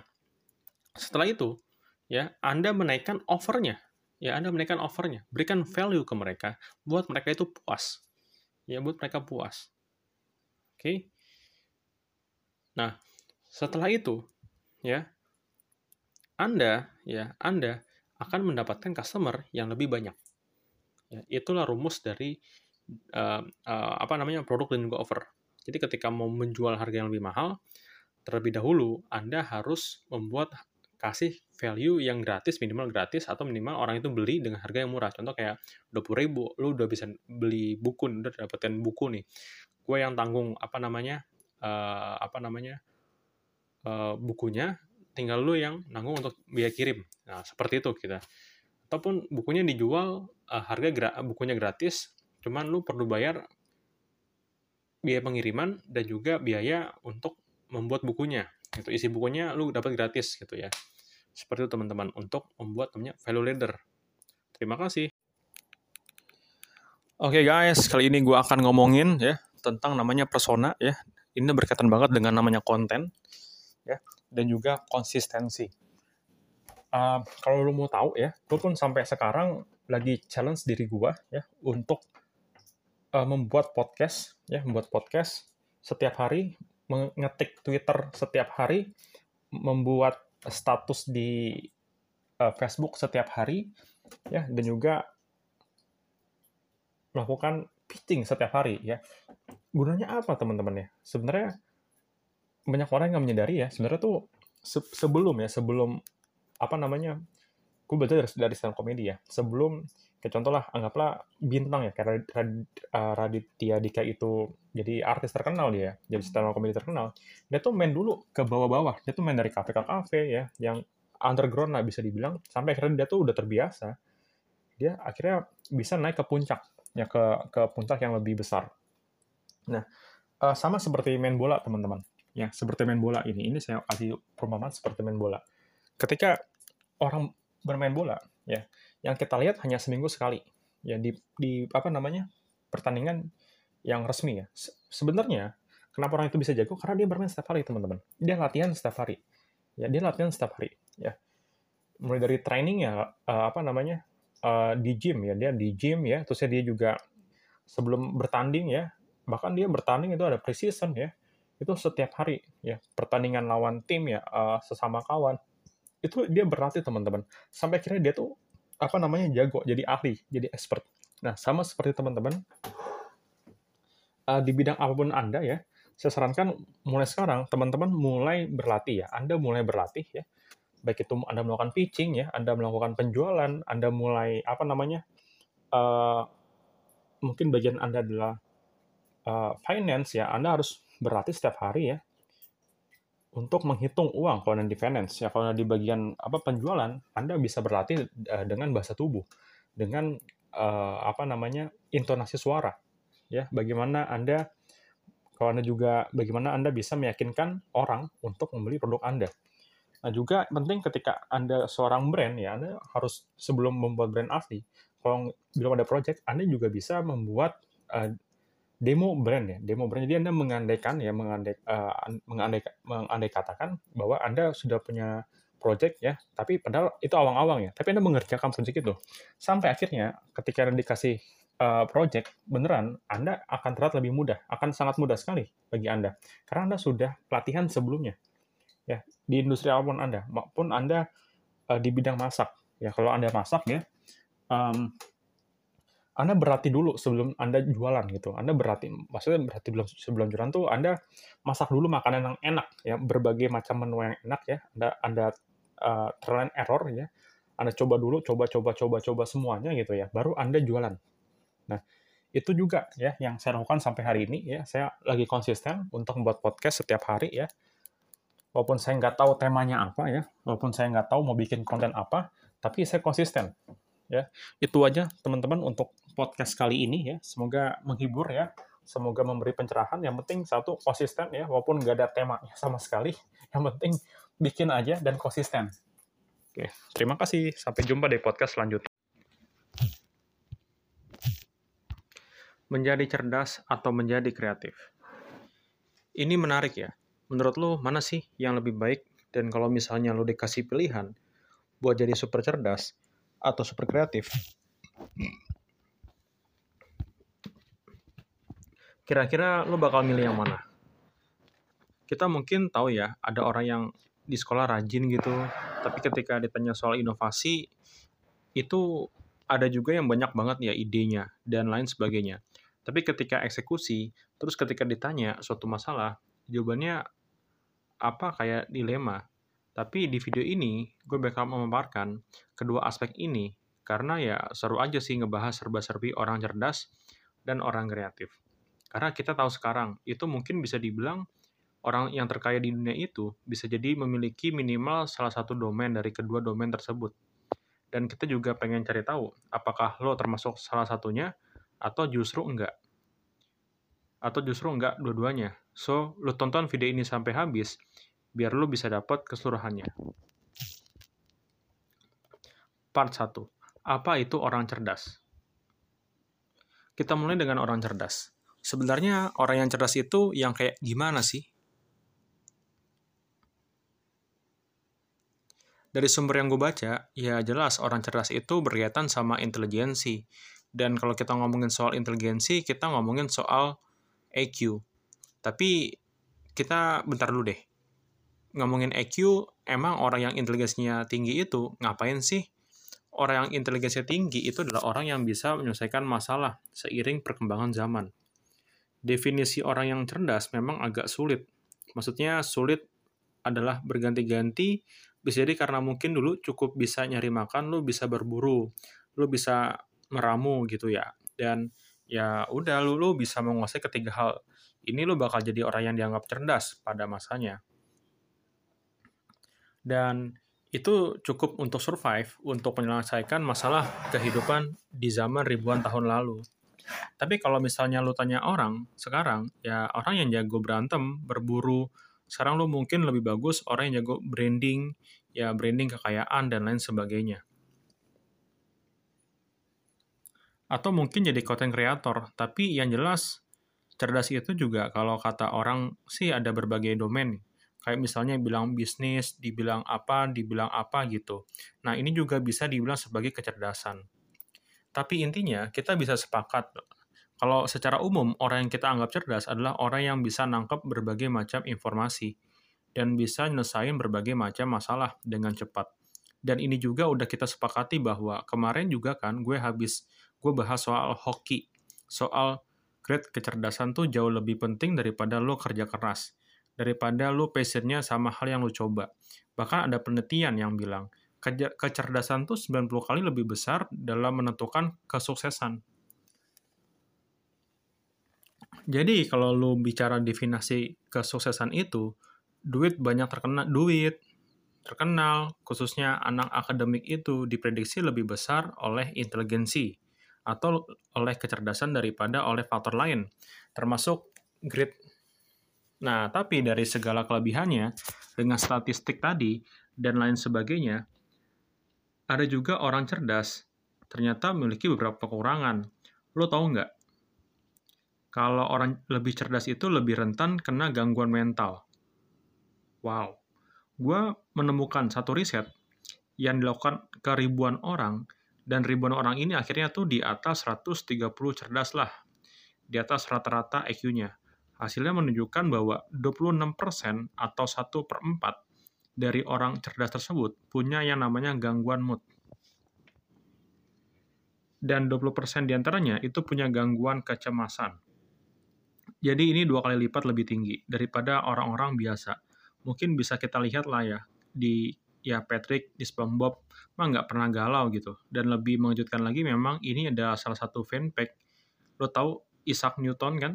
setelah itu ya Anda menaikkan offernya. Ya, Anda menaikkan offernya, berikan value ke mereka buat mereka itu puas. Ya, buat mereka puas. Oke. Nah, setelah itu, ya, Anda, ya, Anda akan mendapatkan customer yang lebih banyak. Ya, itulah rumus dari uh, uh, apa namanya produk dan juga offer. Jadi ketika mau menjual harga yang lebih mahal, terlebih dahulu Anda harus membuat kasih value yang gratis, minimal gratis, atau minimal orang itu beli dengan harga yang murah. Contoh kayak 20 ribu, lu udah bisa beli buku, udah dapetin buku nih. Gue yang tanggung, apa namanya, uh, apa namanya uh, bukunya tinggal lu yang nanggung untuk biaya kirim nah seperti itu kita ataupun bukunya dijual uh, harga bukunya gratis cuman lu perlu bayar biaya pengiriman dan juga biaya untuk membuat bukunya itu isi bukunya lu dapat gratis gitu ya seperti itu teman-teman untuk membuat namanya value ladder terima kasih Oke okay guys, kali ini gue akan ngomongin ya tentang namanya persona ya ini berkaitan banget dengan namanya konten. ya dan juga konsistensi. Uh, kalau lo mau tahu ya, gue pun sampai sekarang lagi challenge diri gue ya untuk uh, membuat podcast ya, membuat podcast setiap hari, mengetik Twitter setiap hari, membuat status di uh, Facebook setiap hari ya dan juga melakukan pitching setiap hari ya. Gunanya apa teman-teman ya? Sebenarnya banyak orang yang menyadari ya. Sebenarnya tuh se sebelum ya, sebelum apa namanya? Gue belajar dari stand komedi ya. Sebelum kayak contoh lah, anggaplah bintang ya, kayak uh, Raditya Dika itu jadi artis terkenal dia, jadi stand komedi terkenal. Dia tuh main dulu ke bawah-bawah. Dia tuh main dari kafe ke kafe ya, yang underground lah bisa dibilang, sampai akhirnya dia tuh udah terbiasa. Dia akhirnya bisa naik ke puncak ya ke ke puncak yang lebih besar. Nah, uh, sama seperti main bola teman-teman. Ya, seperti main bola ini. Ini saya kasih perumpamaan seperti main bola. Ketika orang bermain bola, ya, yang kita lihat hanya seminggu sekali. Ya di di apa namanya? pertandingan yang resmi ya. Se sebenarnya kenapa orang itu bisa jago? Karena dia bermain setiap hari, teman-teman. Dia latihan setiap hari. Ya, dia latihan setiap hari, ya. Mulai dari training ya uh, apa namanya? uh, di gym ya dia di gym ya terus dia juga sebelum bertanding ya bahkan dia bertanding itu ada precision ya itu setiap hari ya pertandingan lawan tim ya uh, sesama kawan itu dia berlatih teman-teman sampai akhirnya dia tuh apa namanya jago jadi ahli jadi expert. Nah sama seperti teman-teman uh, di bidang apa pun anda ya saya sarankan mulai sekarang teman-teman mulai berlatih ya. Anda mulai berlatih ya. Baik itu Anda melakukan pitching ya, Anda melakukan penjualan, Anda mulai apa namanya, uh, mungkin bagian Anda adalah uh, finance ya, Anda harus berlatih setiap hari ya untuk menghitung uang kalau di finance ya, kalau di bagian apa penjualan, Anda bisa berlatih uh, dengan bahasa tubuh, dengan uh, apa namanya intonasi suara. Ya, bagaimana Anda kalau Anda juga bagaimana Anda bisa meyakinkan orang untuk membeli produk Anda. Nah, juga penting ketika Anda seorang brand, ya Anda harus sebelum membuat brand asli, kalau belum ada project, Anda juga bisa membuat uh, demo brand ya, demo brand. Jadi Anda mengandaikan ya, mengandai, uh, mengandai, mengandai katakan bahwa Anda sudah punya project ya, tapi padahal itu awang-awang ya, tapi Anda mengerjakan project itu. Sampai akhirnya ketika Anda dikasih uh, project beneran, Anda akan terlihat lebih mudah, akan sangat mudah sekali bagi Anda. Karena Anda sudah pelatihan sebelumnya ya di industri apa pun anda maupun anda uh, di bidang masak ya kalau anda masak ya um, anda berarti dulu sebelum anda jualan gitu. Anda berarti maksudnya berarti belum sebelum jualan tuh anda masak dulu makanan yang enak ya. Berbagai macam menu yang enak ya. Anda anda uh, trial and error ya. Anda coba dulu coba coba coba coba semuanya gitu ya. Baru anda jualan. Nah itu juga ya yang saya lakukan sampai hari ini ya. Saya lagi konsisten untuk membuat podcast setiap hari ya. Walaupun saya nggak tahu temanya apa ya, walaupun saya nggak tahu mau bikin konten apa, tapi saya konsisten. Ya, itu aja teman-teman untuk podcast kali ini ya. Semoga menghibur ya, semoga memberi pencerahan. Yang penting satu konsisten ya, walaupun nggak ada temanya sama sekali. Yang penting bikin aja dan konsisten. Oke, terima kasih. Sampai jumpa di podcast selanjutnya. Menjadi cerdas atau menjadi kreatif. Ini menarik ya menurut lo mana sih yang lebih baik? Dan kalau misalnya lo dikasih pilihan buat jadi super cerdas atau super kreatif, kira-kira lo bakal milih yang mana? Kita mungkin tahu ya, ada orang yang di sekolah rajin gitu, tapi ketika ditanya soal inovasi, itu ada juga yang banyak banget ya idenya dan lain sebagainya. Tapi ketika eksekusi, terus ketika ditanya suatu masalah, jawabannya apa kayak dilema. Tapi di video ini gue bakal memaparkan kedua aspek ini karena ya seru aja sih ngebahas serba-serbi orang cerdas dan orang kreatif. Karena kita tahu sekarang itu mungkin bisa dibilang orang yang terkaya di dunia itu bisa jadi memiliki minimal salah satu domain dari kedua domain tersebut. Dan kita juga pengen cari tahu apakah lo termasuk salah satunya atau justru enggak. Atau justru enggak dua-duanya. So, lo tonton video ini sampai habis, biar lo bisa dapat keseluruhannya. Part 1. Apa itu orang cerdas? Kita mulai dengan orang cerdas. Sebenarnya orang yang cerdas itu yang kayak gimana sih? dari sumber yang gue baca, ya jelas orang cerdas itu berkaitan sama intelijensi. Dan kalau kita ngomongin soal intelijensi, kita ngomongin soal EQ. Tapi kita bentar dulu deh. Ngomongin EQ, emang orang yang intelijensinya tinggi itu ngapain sih? Orang yang intelijensinya tinggi itu adalah orang yang bisa menyelesaikan masalah seiring perkembangan zaman. Definisi orang yang cerdas memang agak sulit. Maksudnya sulit adalah berganti-ganti bisa jadi karena mungkin dulu cukup bisa nyari makan, lu bisa berburu, lu bisa meramu gitu ya. Dan ya udah lu, lu bisa menguasai ketiga hal. Ini lu bakal jadi orang yang dianggap cerdas pada masanya. Dan itu cukup untuk survive, untuk menyelesaikan masalah kehidupan di zaman ribuan tahun lalu. Tapi kalau misalnya lu tanya orang sekarang, ya orang yang jago berantem, berburu, sekarang lo mungkin lebih bagus orang yang jago branding, ya branding kekayaan dan lain sebagainya. Atau mungkin jadi content creator, tapi yang jelas cerdas itu juga kalau kata orang sih ada berbagai domain. Kayak misalnya bilang bisnis, dibilang apa, dibilang apa gitu. Nah, ini juga bisa dibilang sebagai kecerdasan. Tapi intinya kita bisa sepakat kalau secara umum, orang yang kita anggap cerdas adalah orang yang bisa nangkep berbagai macam informasi dan bisa nyelesain berbagai macam masalah dengan cepat. Dan ini juga udah kita sepakati bahwa kemarin juga kan gue habis gue bahas soal hoki, soal grade kecerdasan tuh jauh lebih penting daripada lo kerja keras, daripada lo passionnya sama hal yang lo coba. Bahkan ada penelitian yang bilang, kecerdasan tuh 90 kali lebih besar dalam menentukan kesuksesan jadi kalau lu bicara definisi kesuksesan itu, duit banyak terkena duit terkenal, khususnya anak akademik itu diprediksi lebih besar oleh inteligensi atau oleh kecerdasan daripada oleh faktor lain, termasuk grit. Nah, tapi dari segala kelebihannya, dengan statistik tadi dan lain sebagainya, ada juga orang cerdas ternyata memiliki beberapa kekurangan. Lo tahu nggak? kalau orang lebih cerdas itu lebih rentan kena gangguan mental. Wow. Gue menemukan satu riset yang dilakukan ke ribuan orang, dan ribuan orang ini akhirnya tuh di atas 130 cerdas lah. Di atas rata-rata EQ-nya. Hasilnya menunjukkan bahwa 26% atau 1 per 4 dari orang cerdas tersebut punya yang namanya gangguan mood. Dan 20% di antaranya itu punya gangguan kecemasan. Jadi ini dua kali lipat lebih tinggi daripada orang-orang biasa. Mungkin bisa kita lihat lah ya di ya Patrick di SpongeBob mah nggak pernah galau gitu. Dan lebih mengejutkan lagi memang ini ada salah satu fanpack. Lo tahu Isaac Newton kan?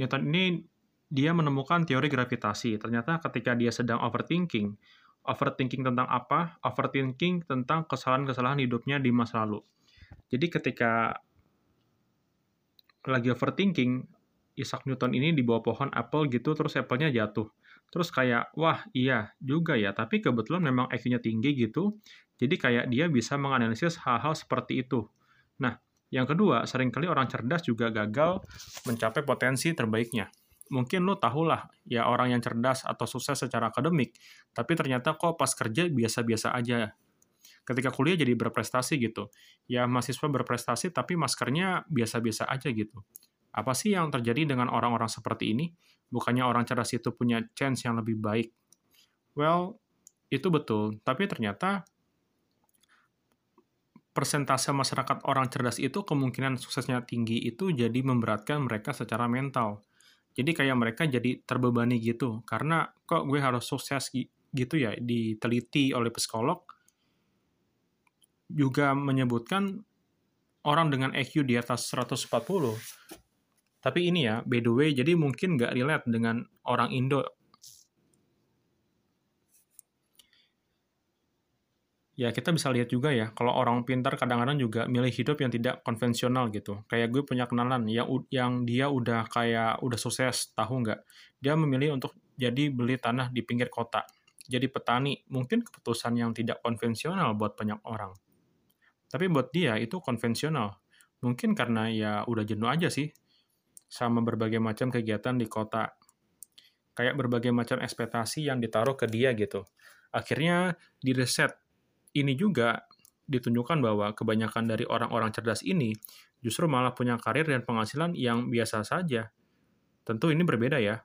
Newton ini dia menemukan teori gravitasi. Ternyata ketika dia sedang overthinking, overthinking tentang apa? Overthinking tentang kesalahan-kesalahan hidupnya di masa lalu. Jadi ketika lagi overthinking, Isaac Newton ini di bawah pohon apel gitu, terus apelnya jatuh. Terus kayak, wah iya juga ya, tapi kebetulan memang IQ-nya tinggi gitu, jadi kayak dia bisa menganalisis hal-hal seperti itu. Nah, yang kedua, sering kali orang cerdas juga gagal mencapai potensi terbaiknya. Mungkin lo tahu lah, ya orang yang cerdas atau sukses secara akademik, tapi ternyata kok pas kerja biasa-biasa aja ketika kuliah jadi berprestasi gitu. Ya mahasiswa berprestasi tapi maskernya biasa-biasa aja gitu. Apa sih yang terjadi dengan orang-orang seperti ini? Bukannya orang cerdas itu punya chance yang lebih baik? Well, itu betul. Tapi ternyata persentase masyarakat orang cerdas itu kemungkinan suksesnya tinggi itu jadi memberatkan mereka secara mental. Jadi kayak mereka jadi terbebani gitu. Karena kok gue harus sukses gitu ya, diteliti oleh psikolog, juga menyebutkan orang dengan EQ di atas 140. Tapi ini ya, by the way, jadi mungkin nggak relate dengan orang Indo. Ya, kita bisa lihat juga ya, kalau orang pintar kadang-kadang juga milih hidup yang tidak konvensional gitu. Kayak gue punya kenalan yang, yang dia udah kayak, udah sukses, tahu nggak? Dia memilih untuk jadi beli tanah di pinggir kota. Jadi petani, mungkin keputusan yang tidak konvensional buat banyak orang. Tapi buat dia itu konvensional. Mungkin karena ya udah jenuh aja sih sama berbagai macam kegiatan di kota. kayak berbagai macam ekspektasi yang ditaruh ke dia gitu. Akhirnya di riset ini juga ditunjukkan bahwa kebanyakan dari orang-orang cerdas ini justru malah punya karir dan penghasilan yang biasa saja. Tentu ini berbeda ya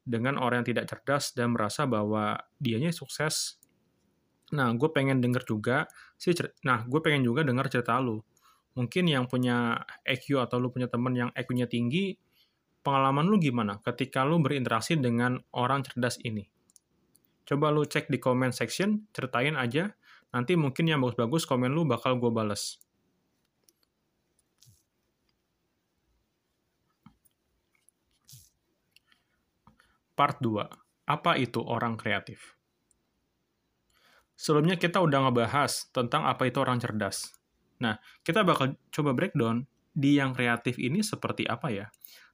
dengan orang yang tidak cerdas dan merasa bahwa dianya sukses. Nah, gue pengen denger juga sih, nah gue pengen juga denger cerita lu. Mungkin yang punya EQ atau lu punya temen yang EQ-nya tinggi, pengalaman lu gimana ketika lu berinteraksi dengan orang cerdas ini? Coba lu cek di comment section, ceritain aja, nanti mungkin yang bagus-bagus komen lu bakal gue bales. Part 2. Apa itu orang kreatif? Sebelumnya kita udah ngebahas tentang apa itu orang cerdas. Nah, kita bakal coba breakdown di yang kreatif ini seperti apa ya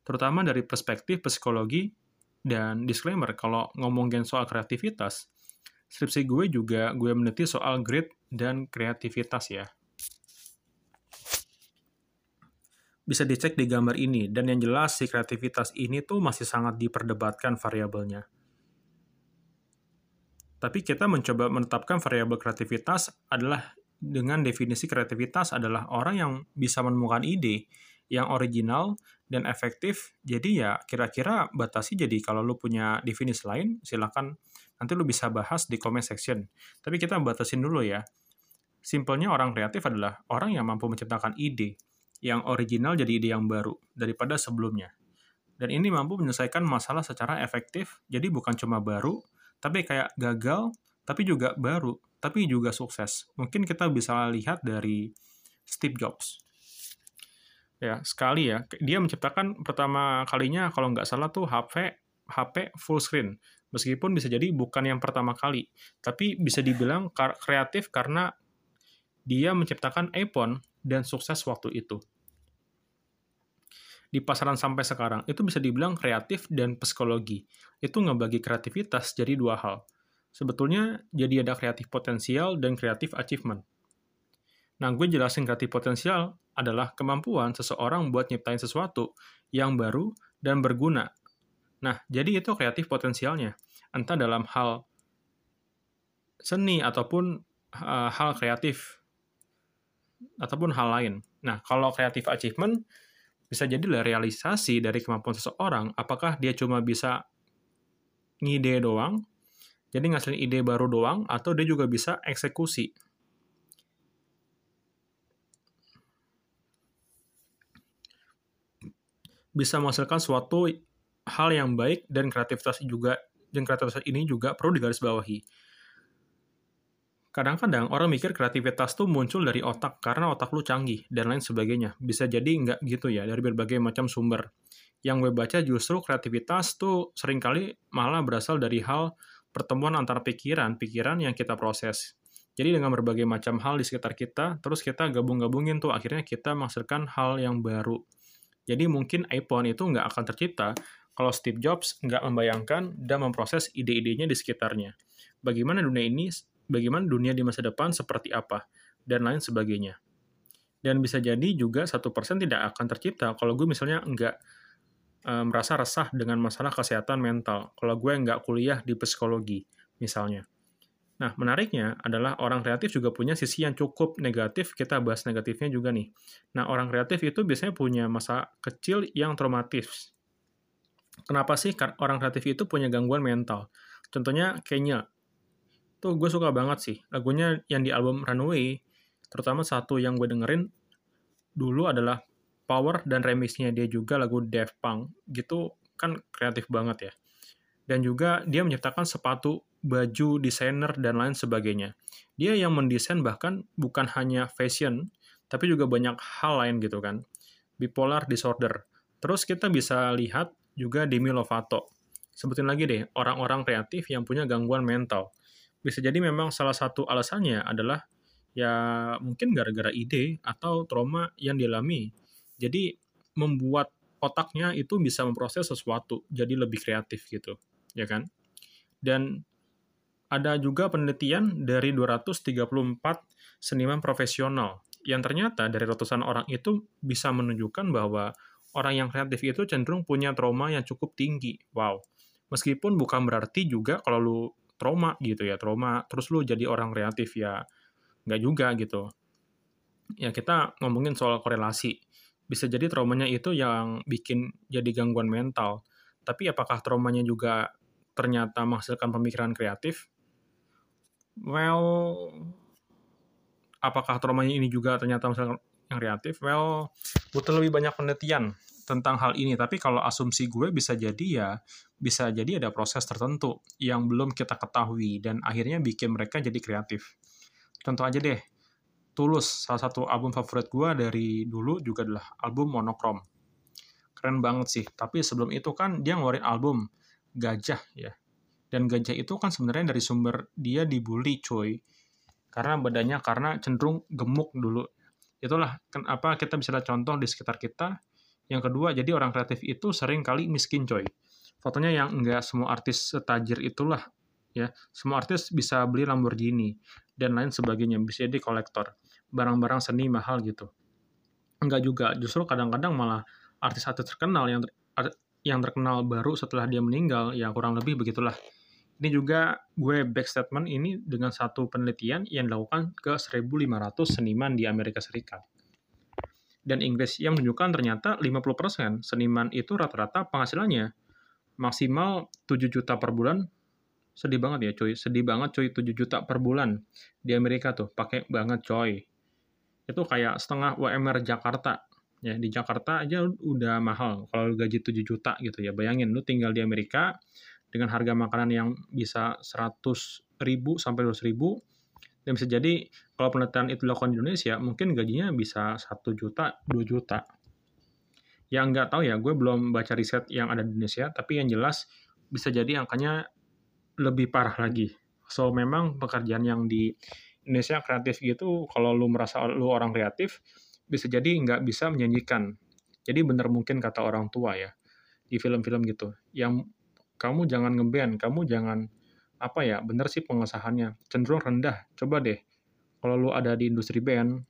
terutama dari perspektif psikologi dan disclaimer kalau ngomongin soal kreativitas skripsi gue juga gue meneliti soal grit dan kreativitas ya bisa dicek di gambar ini dan yang jelas si kreativitas ini tuh masih sangat diperdebatkan variabelnya tapi kita mencoba menetapkan variabel kreativitas adalah dengan definisi kreativitas adalah orang yang bisa menemukan ide yang original dan efektif. Jadi ya kira-kira batasi jadi kalau lu punya definisi lain silakan nanti lu bisa bahas di comment section. Tapi kita batasin dulu ya. Simpelnya orang kreatif adalah orang yang mampu menciptakan ide yang original jadi ide yang baru daripada sebelumnya. Dan ini mampu menyelesaikan masalah secara efektif, jadi bukan cuma baru, tapi kayak gagal, tapi juga baru, tapi juga sukses. Mungkin kita bisa lihat dari Steve Jobs ya sekali ya dia menciptakan pertama kalinya kalau nggak salah tuh HP HP full screen. Meskipun bisa jadi bukan yang pertama kali tapi bisa dibilang kreatif karena dia menciptakan iPhone dan sukses waktu itu. Di pasaran sampai sekarang itu bisa dibilang kreatif dan psikologi. Itu ngebagi kreativitas jadi dua hal. Sebetulnya jadi ada kreatif potensial dan kreatif achievement. Nah, gue jelasin kreatif potensial adalah kemampuan seseorang buat nyiptain sesuatu yang baru dan berguna. Nah, jadi itu kreatif potensialnya. Entah dalam hal seni ataupun uh, hal kreatif ataupun hal lain. Nah, kalau kreatif achievement bisa jadi realisasi dari kemampuan seseorang, apakah dia cuma bisa ngide doang, jadi ngasilin ide baru doang, atau dia juga bisa eksekusi. bisa menghasilkan suatu hal yang baik dan kreativitas juga dan kreativitas ini juga perlu digarisbawahi. Kadang-kadang orang mikir kreativitas tuh muncul dari otak karena otak lu canggih dan lain sebagainya. Bisa jadi nggak gitu ya dari berbagai macam sumber. Yang gue baca justru kreativitas tuh sering kali malah berasal dari hal pertemuan antara pikiran-pikiran yang kita proses. Jadi dengan berbagai macam hal di sekitar kita, terus kita gabung-gabungin tuh akhirnya kita menghasilkan hal yang baru. Jadi mungkin iPhone itu nggak akan tercipta kalau Steve Jobs nggak membayangkan dan memproses ide-idenya di sekitarnya. Bagaimana dunia ini, bagaimana dunia di masa depan seperti apa, dan lain sebagainya. Dan bisa jadi juga satu persen tidak akan tercipta kalau gue misalnya nggak e, merasa resah dengan masalah kesehatan mental. Kalau gue nggak kuliah di psikologi, misalnya. Nah, menariknya adalah orang kreatif juga punya sisi yang cukup negatif, kita bahas negatifnya juga nih. Nah, orang kreatif itu biasanya punya masa kecil yang traumatis. Kenapa sih orang kreatif itu punya gangguan mental? Contohnya Kenya. Tuh gue suka banget sih. Lagunya yang di album Runaway, terutama satu yang gue dengerin dulu adalah Power dan remixnya dia juga lagu Daft Punk. Gitu kan kreatif banget ya. Dan juga dia menciptakan sepatu baju, desainer, dan lain sebagainya. Dia yang mendesain bahkan bukan hanya fashion, tapi juga banyak hal lain gitu kan. Bipolar disorder. Terus kita bisa lihat juga Demi Lovato. Sebutin lagi deh, orang-orang kreatif yang punya gangguan mental. Bisa jadi memang salah satu alasannya adalah ya mungkin gara-gara ide atau trauma yang dialami. Jadi membuat otaknya itu bisa memproses sesuatu jadi lebih kreatif gitu, ya kan? Dan ada juga penelitian dari 234 seniman profesional yang ternyata dari ratusan orang itu bisa menunjukkan bahwa orang yang kreatif itu cenderung punya trauma yang cukup tinggi. Wow. Meskipun bukan berarti juga kalau lu trauma gitu ya, trauma terus lu jadi orang kreatif ya nggak juga gitu. Ya kita ngomongin soal korelasi. Bisa jadi traumanya itu yang bikin jadi gangguan mental. Tapi apakah traumanya juga ternyata menghasilkan pemikiran kreatif? Well, apakah traumanya ini juga ternyata yang kreatif? Well, butuh lebih banyak penelitian tentang hal ini. Tapi kalau asumsi gue bisa jadi ya, bisa jadi ada proses tertentu yang belum kita ketahui dan akhirnya bikin mereka jadi kreatif. Contoh aja deh, Tulus, salah satu album favorit gue dari dulu juga adalah album Monochrome. Keren banget sih, tapi sebelum itu kan dia ngeluarin album Gajah ya. Dan Gajah itu kan sebenarnya dari sumber dia dibully coy. Karena badannya karena cenderung gemuk dulu. Itulah kenapa kita bisa lihat contoh di sekitar kita. Yang kedua, jadi orang kreatif itu sering kali miskin coy. Fotonya yang enggak semua artis setajir itulah ya. Semua artis bisa beli Lamborghini dan lain sebagainya, bisa jadi kolektor barang-barang seni mahal gitu. Enggak juga, justru kadang-kadang malah artis-artis terkenal yang ter, yang terkenal baru setelah dia meninggal, ya kurang lebih begitulah. Ini juga gue back statement ini dengan satu penelitian yang dilakukan ke 1.500 seniman di Amerika Serikat. Dan Inggris yang menunjukkan ternyata 50% seniman itu rata-rata penghasilannya maksimal 7 juta per bulan. Sedih banget ya coy sedih banget coy 7 juta per bulan di Amerika tuh. Pakai banget coy. Itu kayak setengah UMR Jakarta. Ya di Jakarta aja udah mahal kalau gaji 7 juta gitu ya. Bayangin lu tinggal di Amerika dengan harga makanan yang bisa 100 ribu sampai 200 ribu. Dan bisa jadi kalau penelitian itu dilakukan di Indonesia mungkin gajinya bisa 1 juta 2 juta. Yang nggak tahu ya gue belum baca riset yang ada di Indonesia tapi yang jelas bisa jadi angkanya lebih parah lagi. So memang pekerjaan yang di Indonesia kreatif gitu, kalau lu merasa lu orang kreatif, bisa jadi nggak bisa menyanyikan. Jadi bener mungkin kata orang tua ya, di film-film gitu, yang kamu jangan ngeband, kamu jangan, apa ya, bener sih pengesahannya, cenderung rendah. Coba deh, kalau lu ada di industri band,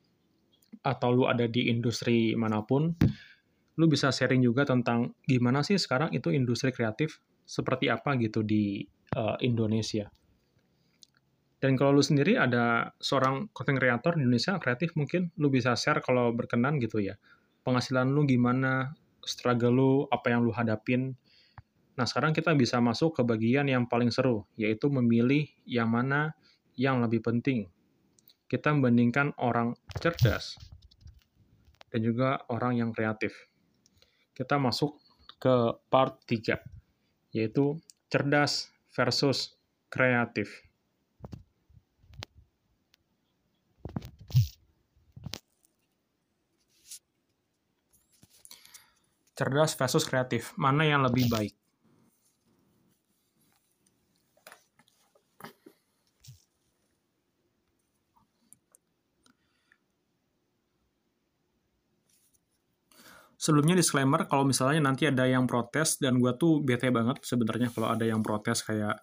atau lu ada di industri mana pun, lu bisa sharing juga tentang gimana sih sekarang itu industri kreatif, seperti apa gitu di uh, Indonesia. Dan kalau lu sendiri ada seorang content creator di Indonesia kreatif mungkin lu bisa share kalau berkenan gitu ya. Penghasilan lu gimana, struggle lu, apa yang lu hadapin. Nah, sekarang kita bisa masuk ke bagian yang paling seru, yaitu memilih yang mana yang lebih penting. Kita membandingkan orang cerdas dan juga orang yang kreatif. Kita masuk ke part 3, yaitu cerdas versus kreatif. cerdas versus kreatif, mana yang lebih baik? Sebelumnya disclaimer, kalau misalnya nanti ada yang protes, dan gue tuh bete banget sebenarnya kalau ada yang protes kayak,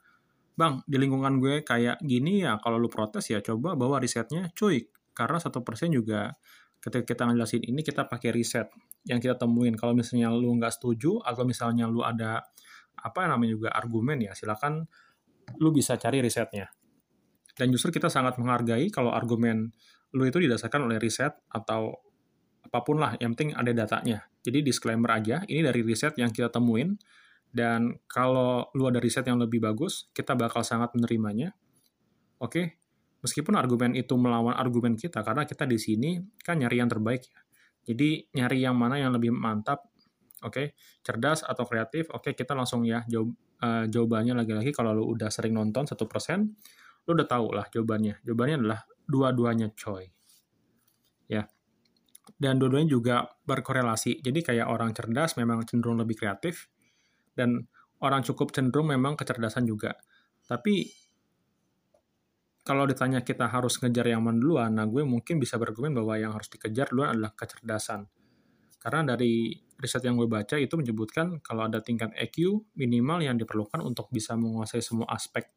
Bang, di lingkungan gue kayak gini ya, kalau lu protes ya coba bawa risetnya, cuy. Karena satu persen juga ketika kita ngejelasin ini, kita pakai riset yang kita temuin. Kalau misalnya lu nggak setuju atau misalnya lu ada apa namanya juga argumen ya, silakan lu bisa cari risetnya. Dan justru kita sangat menghargai kalau argumen lu itu didasarkan oleh riset atau apa pun lah, yang penting ada datanya. Jadi disclaimer aja, ini dari riset yang kita temuin, dan kalau lu ada riset yang lebih bagus, kita bakal sangat menerimanya. Oke, meskipun argumen itu melawan argumen kita, karena kita di sini kan nyari yang terbaik ya. Jadi nyari yang mana yang lebih mantap, oke, cerdas atau kreatif, oke kita langsung ya jawab uh, jawabannya lagi-lagi kalau lu udah sering nonton satu persen, lu udah tahu lah jawabannya. Jawabannya adalah dua-duanya coy. Dan dua-duanya juga berkorelasi. Jadi kayak orang cerdas memang cenderung lebih kreatif dan orang cukup cenderung memang kecerdasan juga. Tapi kalau ditanya kita harus ngejar yang mana duluan, nah gue mungkin bisa berargumen bahwa yang harus dikejar duluan adalah kecerdasan. Karena dari riset yang gue baca itu menyebutkan kalau ada tingkat EQ minimal yang diperlukan untuk bisa menguasai semua aspek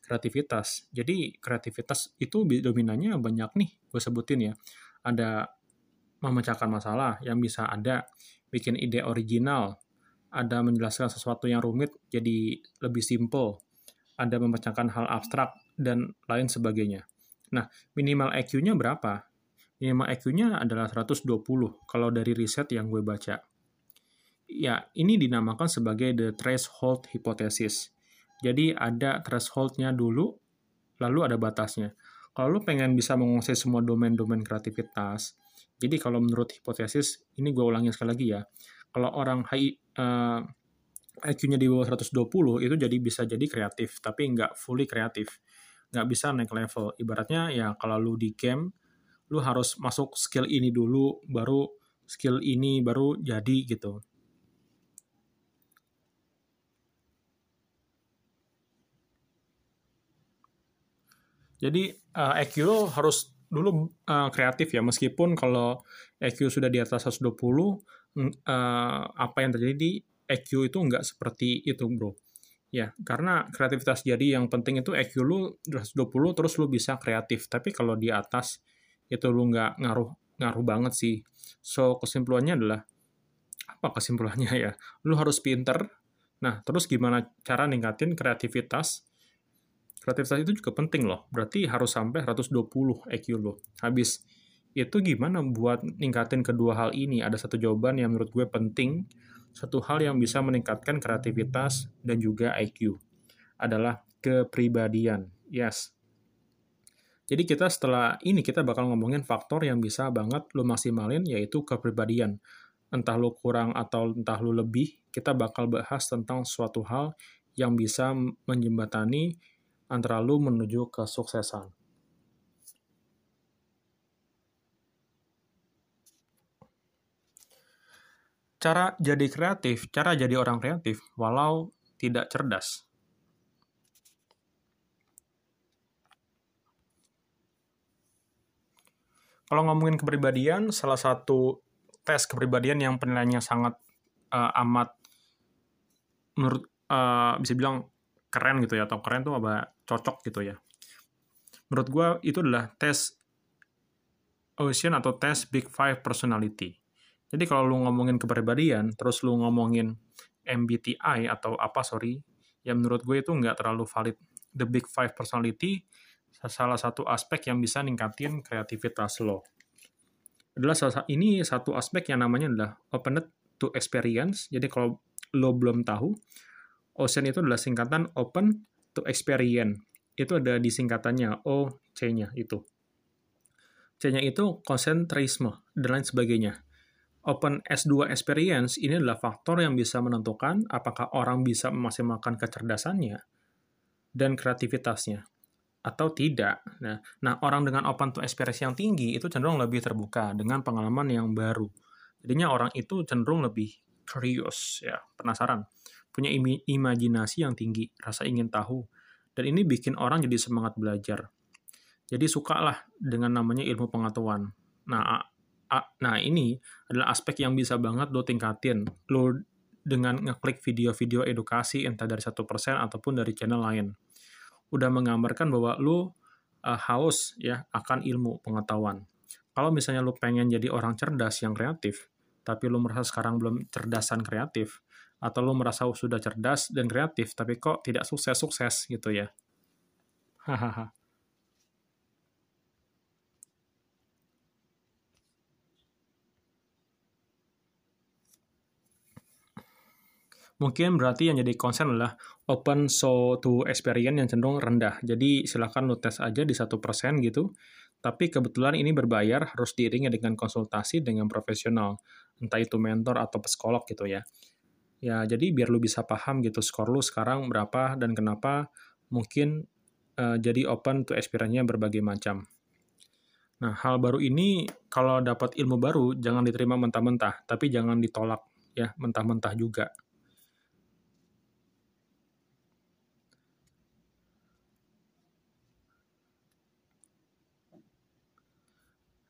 kreativitas. Jadi kreativitas itu dominannya banyak nih, gue sebutin ya. Ada memecahkan masalah yang bisa ada, bikin ide original, ada menjelaskan sesuatu yang rumit jadi lebih simple, ada memecahkan hal abstrak, dan lain sebagainya. Nah, minimal EQ-nya berapa? Minimal EQ-nya adalah 120 kalau dari riset yang gue baca. Ya, ini dinamakan sebagai the threshold hypothesis. Jadi ada threshold-nya dulu, lalu ada batasnya. Kalau lu pengen bisa menguasai semua domain-domain kreativitas, jadi kalau menurut hipotesis, ini gue ulangi sekali lagi ya, kalau orang uh, eh, IQ-nya di bawah 120 itu jadi bisa jadi kreatif tapi nggak fully kreatif. Nggak bisa naik level. Ibaratnya ya kalau lu di game lu harus masuk skill ini dulu baru skill ini baru jadi gitu. Jadi uh, eh, lo harus dulu uh, kreatif ya, meskipun kalau EQ sudah di atas 120, uh, apa yang terjadi di EQ itu nggak seperti itu, bro. Ya, karena kreativitas jadi yang penting itu EQ lu 120 terus lu bisa kreatif. Tapi kalau di atas itu lu nggak ngaruh ngaruh banget sih. So kesimpulannya adalah apa kesimpulannya ya? Lu harus pinter. Nah, terus gimana cara ningkatin kreativitas? Kreativitas itu juga penting loh. Berarti harus sampai 120 EQ lo. Habis itu gimana buat ningkatin kedua hal ini? Ada satu jawaban yang menurut gue penting, satu hal yang bisa meningkatkan kreativitas dan juga IQ adalah kepribadian. Yes. Jadi kita setelah ini kita bakal ngomongin faktor yang bisa banget lo maksimalin yaitu kepribadian. Entah lo kurang atau entah lo lebih, kita bakal bahas tentang suatu hal yang bisa menjembatani antara lo menuju kesuksesan. cara jadi kreatif, cara jadi orang kreatif, walau tidak cerdas. Kalau ngomongin kepribadian, salah satu tes kepribadian yang penilaiannya sangat uh, amat menurut uh, bisa bilang keren gitu ya atau keren tuh apa cocok gitu ya. Menurut gue itu adalah tes Ocean atau tes Big Five Personality. Jadi kalau lu ngomongin kepribadian, terus lu ngomongin MBTI atau apa, sorry, ya menurut gue itu nggak terlalu valid. The Big Five Personality salah satu aspek yang bisa ningkatin kreativitas lo. Adalah salah, ini satu aspek yang namanya adalah open to experience. Jadi kalau lo belum tahu, OCEAN itu adalah singkatan Open to Experience. Itu ada di singkatannya, O-C-nya itu. C-nya itu konsentrisme, dan lain sebagainya. Open S2 experience ini adalah faktor yang bisa menentukan apakah orang bisa memaksimalkan kecerdasannya dan kreativitasnya atau tidak. Nah, nah, orang dengan open to experience yang tinggi itu cenderung lebih terbuka dengan pengalaman yang baru. Jadinya orang itu cenderung lebih curious, ya, penasaran, punya im imajinasi yang tinggi, rasa ingin tahu, dan ini bikin orang jadi semangat belajar. Jadi sukalah dengan namanya ilmu pengetahuan. Nah, nah ini adalah aspek yang bisa banget lo tingkatin lo dengan ngeklik video-video edukasi entah dari satu persen ataupun dari channel lain udah menggambarkan bahwa lo uh, haus ya akan ilmu pengetahuan kalau misalnya lo pengen jadi orang cerdas yang kreatif tapi lo merasa sekarang belum cerdasan kreatif atau lo merasa sudah cerdas dan kreatif tapi kok tidak sukses-sukses gitu ya hahaha mungkin berarti yang jadi concern adalah open so to experience yang cenderung rendah. Jadi silahkan lu tes aja di satu persen gitu. Tapi kebetulan ini berbayar harus diiringi dengan konsultasi dengan profesional, entah itu mentor atau psikolog gitu ya. Ya, jadi biar lu bisa paham gitu skor lu sekarang berapa dan kenapa mungkin uh, jadi open to experience-nya berbagai macam. Nah, hal baru ini kalau dapat ilmu baru jangan diterima mentah-mentah, tapi jangan ditolak ya mentah-mentah juga.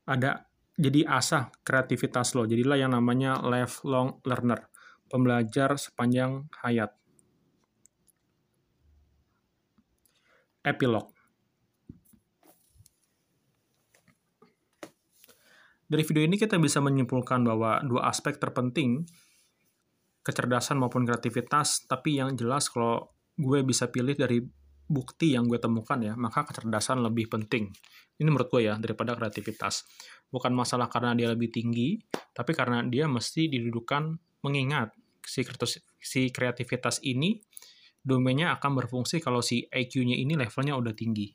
ada jadi asah kreativitas lo. Jadilah yang namanya lifelong learner, pembelajar sepanjang hayat. Epilog. Dari video ini kita bisa menyimpulkan bahwa dua aspek terpenting kecerdasan maupun kreativitas, tapi yang jelas kalau gue bisa pilih dari bukti yang gue temukan ya, maka kecerdasan lebih penting. Ini menurut gue ya, daripada kreativitas. Bukan masalah karena dia lebih tinggi, tapi karena dia mesti didudukan mengingat si, si kreativitas ini domainnya akan berfungsi kalau si IQ-nya ini levelnya udah tinggi.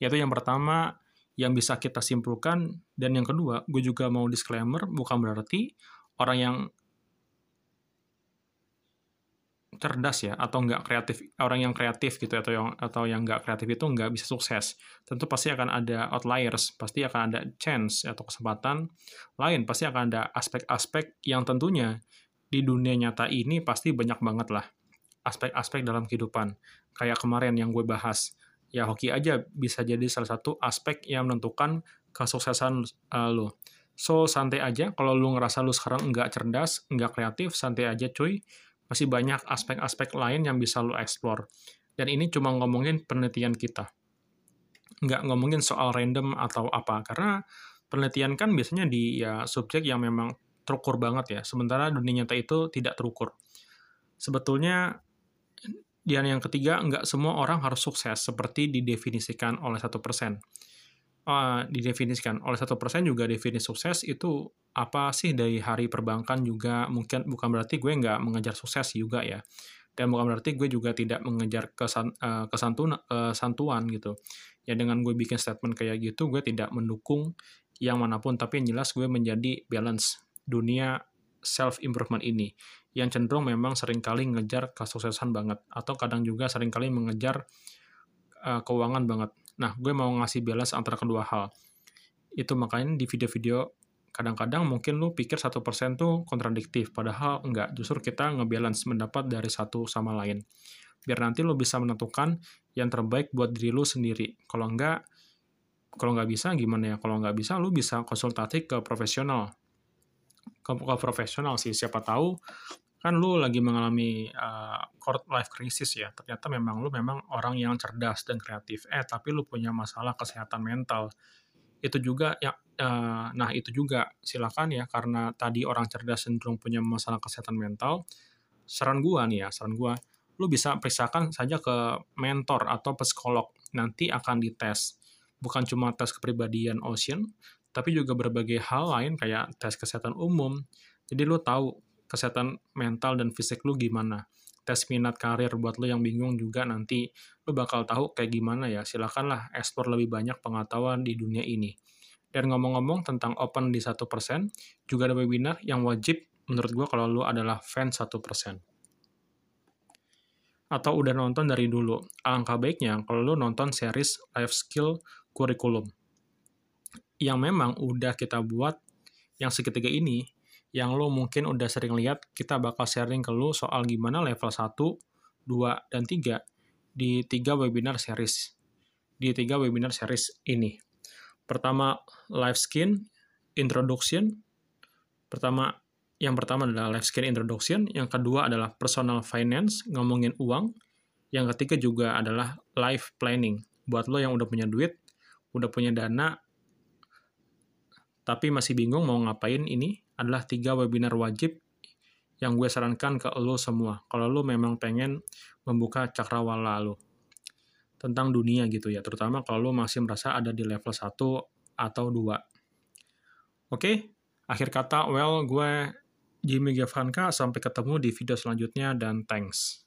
Yaitu yang pertama, yang bisa kita simpulkan, dan yang kedua, gue juga mau disclaimer, bukan berarti orang yang cerdas ya atau nggak kreatif orang yang kreatif gitu atau yang atau yang nggak kreatif itu nggak bisa sukses. Tentu pasti akan ada outliers pasti akan ada chance atau kesempatan lain pasti akan ada aspek-aspek yang tentunya di dunia nyata ini pasti banyak banget lah aspek-aspek dalam kehidupan. Kayak kemarin yang gue bahas ya hoki aja bisa jadi salah satu aspek yang menentukan kesuksesan uh, lo so santai aja kalau lu ngerasa lu sekarang nggak cerdas nggak kreatif santai aja cuy masih banyak aspek-aspek lain yang bisa lo explore. Dan ini cuma ngomongin penelitian kita. Nggak ngomongin soal random atau apa. Karena penelitian kan biasanya di ya subjek yang memang terukur banget ya. Sementara dunia nyata itu tidak terukur. Sebetulnya dan yang ketiga, nggak semua orang harus sukses seperti didefinisikan oleh satu persen. Uh, didefinisikan. Oleh satu persen juga definisi sukses itu apa sih dari hari perbankan juga? Mungkin bukan berarti gue nggak mengejar sukses juga ya. Dan bukan berarti gue juga tidak mengejar kesan, uh, kesantun, kesantuan gitu. Ya dengan gue bikin statement kayak gitu gue tidak mendukung yang mana pun. Tapi yang jelas gue menjadi balance dunia self improvement ini. Yang cenderung memang sering kali ngejar kesuksesan banget. Atau kadang juga sering kali mengejar uh, keuangan banget nah gue mau ngasih balance antara kedua hal itu makanya di video-video kadang-kadang mungkin lu pikir satu persen tuh kontradiktif, padahal enggak. Justru kita ngebalance mendapat dari satu sama lain. Biar nanti lu bisa menentukan yang terbaik buat diri lu sendiri. Kalau enggak, kalau nggak bisa gimana ya? Kalau nggak bisa, lu bisa konsultasi ke profesional. Ke, ke profesional sih, siapa tahu kan lu lagi mengalami uh, court life crisis ya. Ternyata memang lu memang orang yang cerdas dan kreatif. Eh, tapi lu punya masalah kesehatan mental. Itu juga ya uh, nah itu juga silakan ya karena tadi orang cerdas cenderung punya masalah kesehatan mental. Saran gua nih ya saran gua lu bisa periksakan saja ke mentor atau psikolog. Nanti akan dites. Bukan cuma tes kepribadian Ocean tapi juga berbagai hal lain kayak tes kesehatan umum. Jadi lu tahu kesehatan mental dan fisik lu gimana tes minat karir buat lo yang bingung juga nanti lo bakal tahu kayak gimana ya. Silakanlah eksplor lebih banyak pengetahuan di dunia ini. Dan ngomong-ngomong tentang open di 1%, juga ada webinar yang wajib menurut gue kalau lo adalah fan 1%. Atau udah nonton dari dulu. Alangkah baiknya kalau lo nonton series Life Skill Curriculum. Yang memang udah kita buat yang segitiga ini yang lo mungkin udah sering lihat, kita bakal sharing ke lo soal gimana level 1, 2, dan 3 di tiga webinar series. Di tiga webinar series ini. Pertama, life skin introduction. Pertama, yang pertama adalah life skin introduction, yang kedua adalah personal finance, ngomongin uang, yang ketiga juga adalah life planning. Buat lo yang udah punya duit, udah punya dana, tapi masih bingung mau ngapain ini, adalah tiga webinar wajib yang gue sarankan ke lo semua. Kalau lo memang pengen membuka cakrawala lo tentang dunia gitu ya, terutama kalau lo masih merasa ada di level 1 atau 2. Oke, akhir kata, well, gue Jimmy Gavanka, sampai ketemu di video selanjutnya, dan thanks.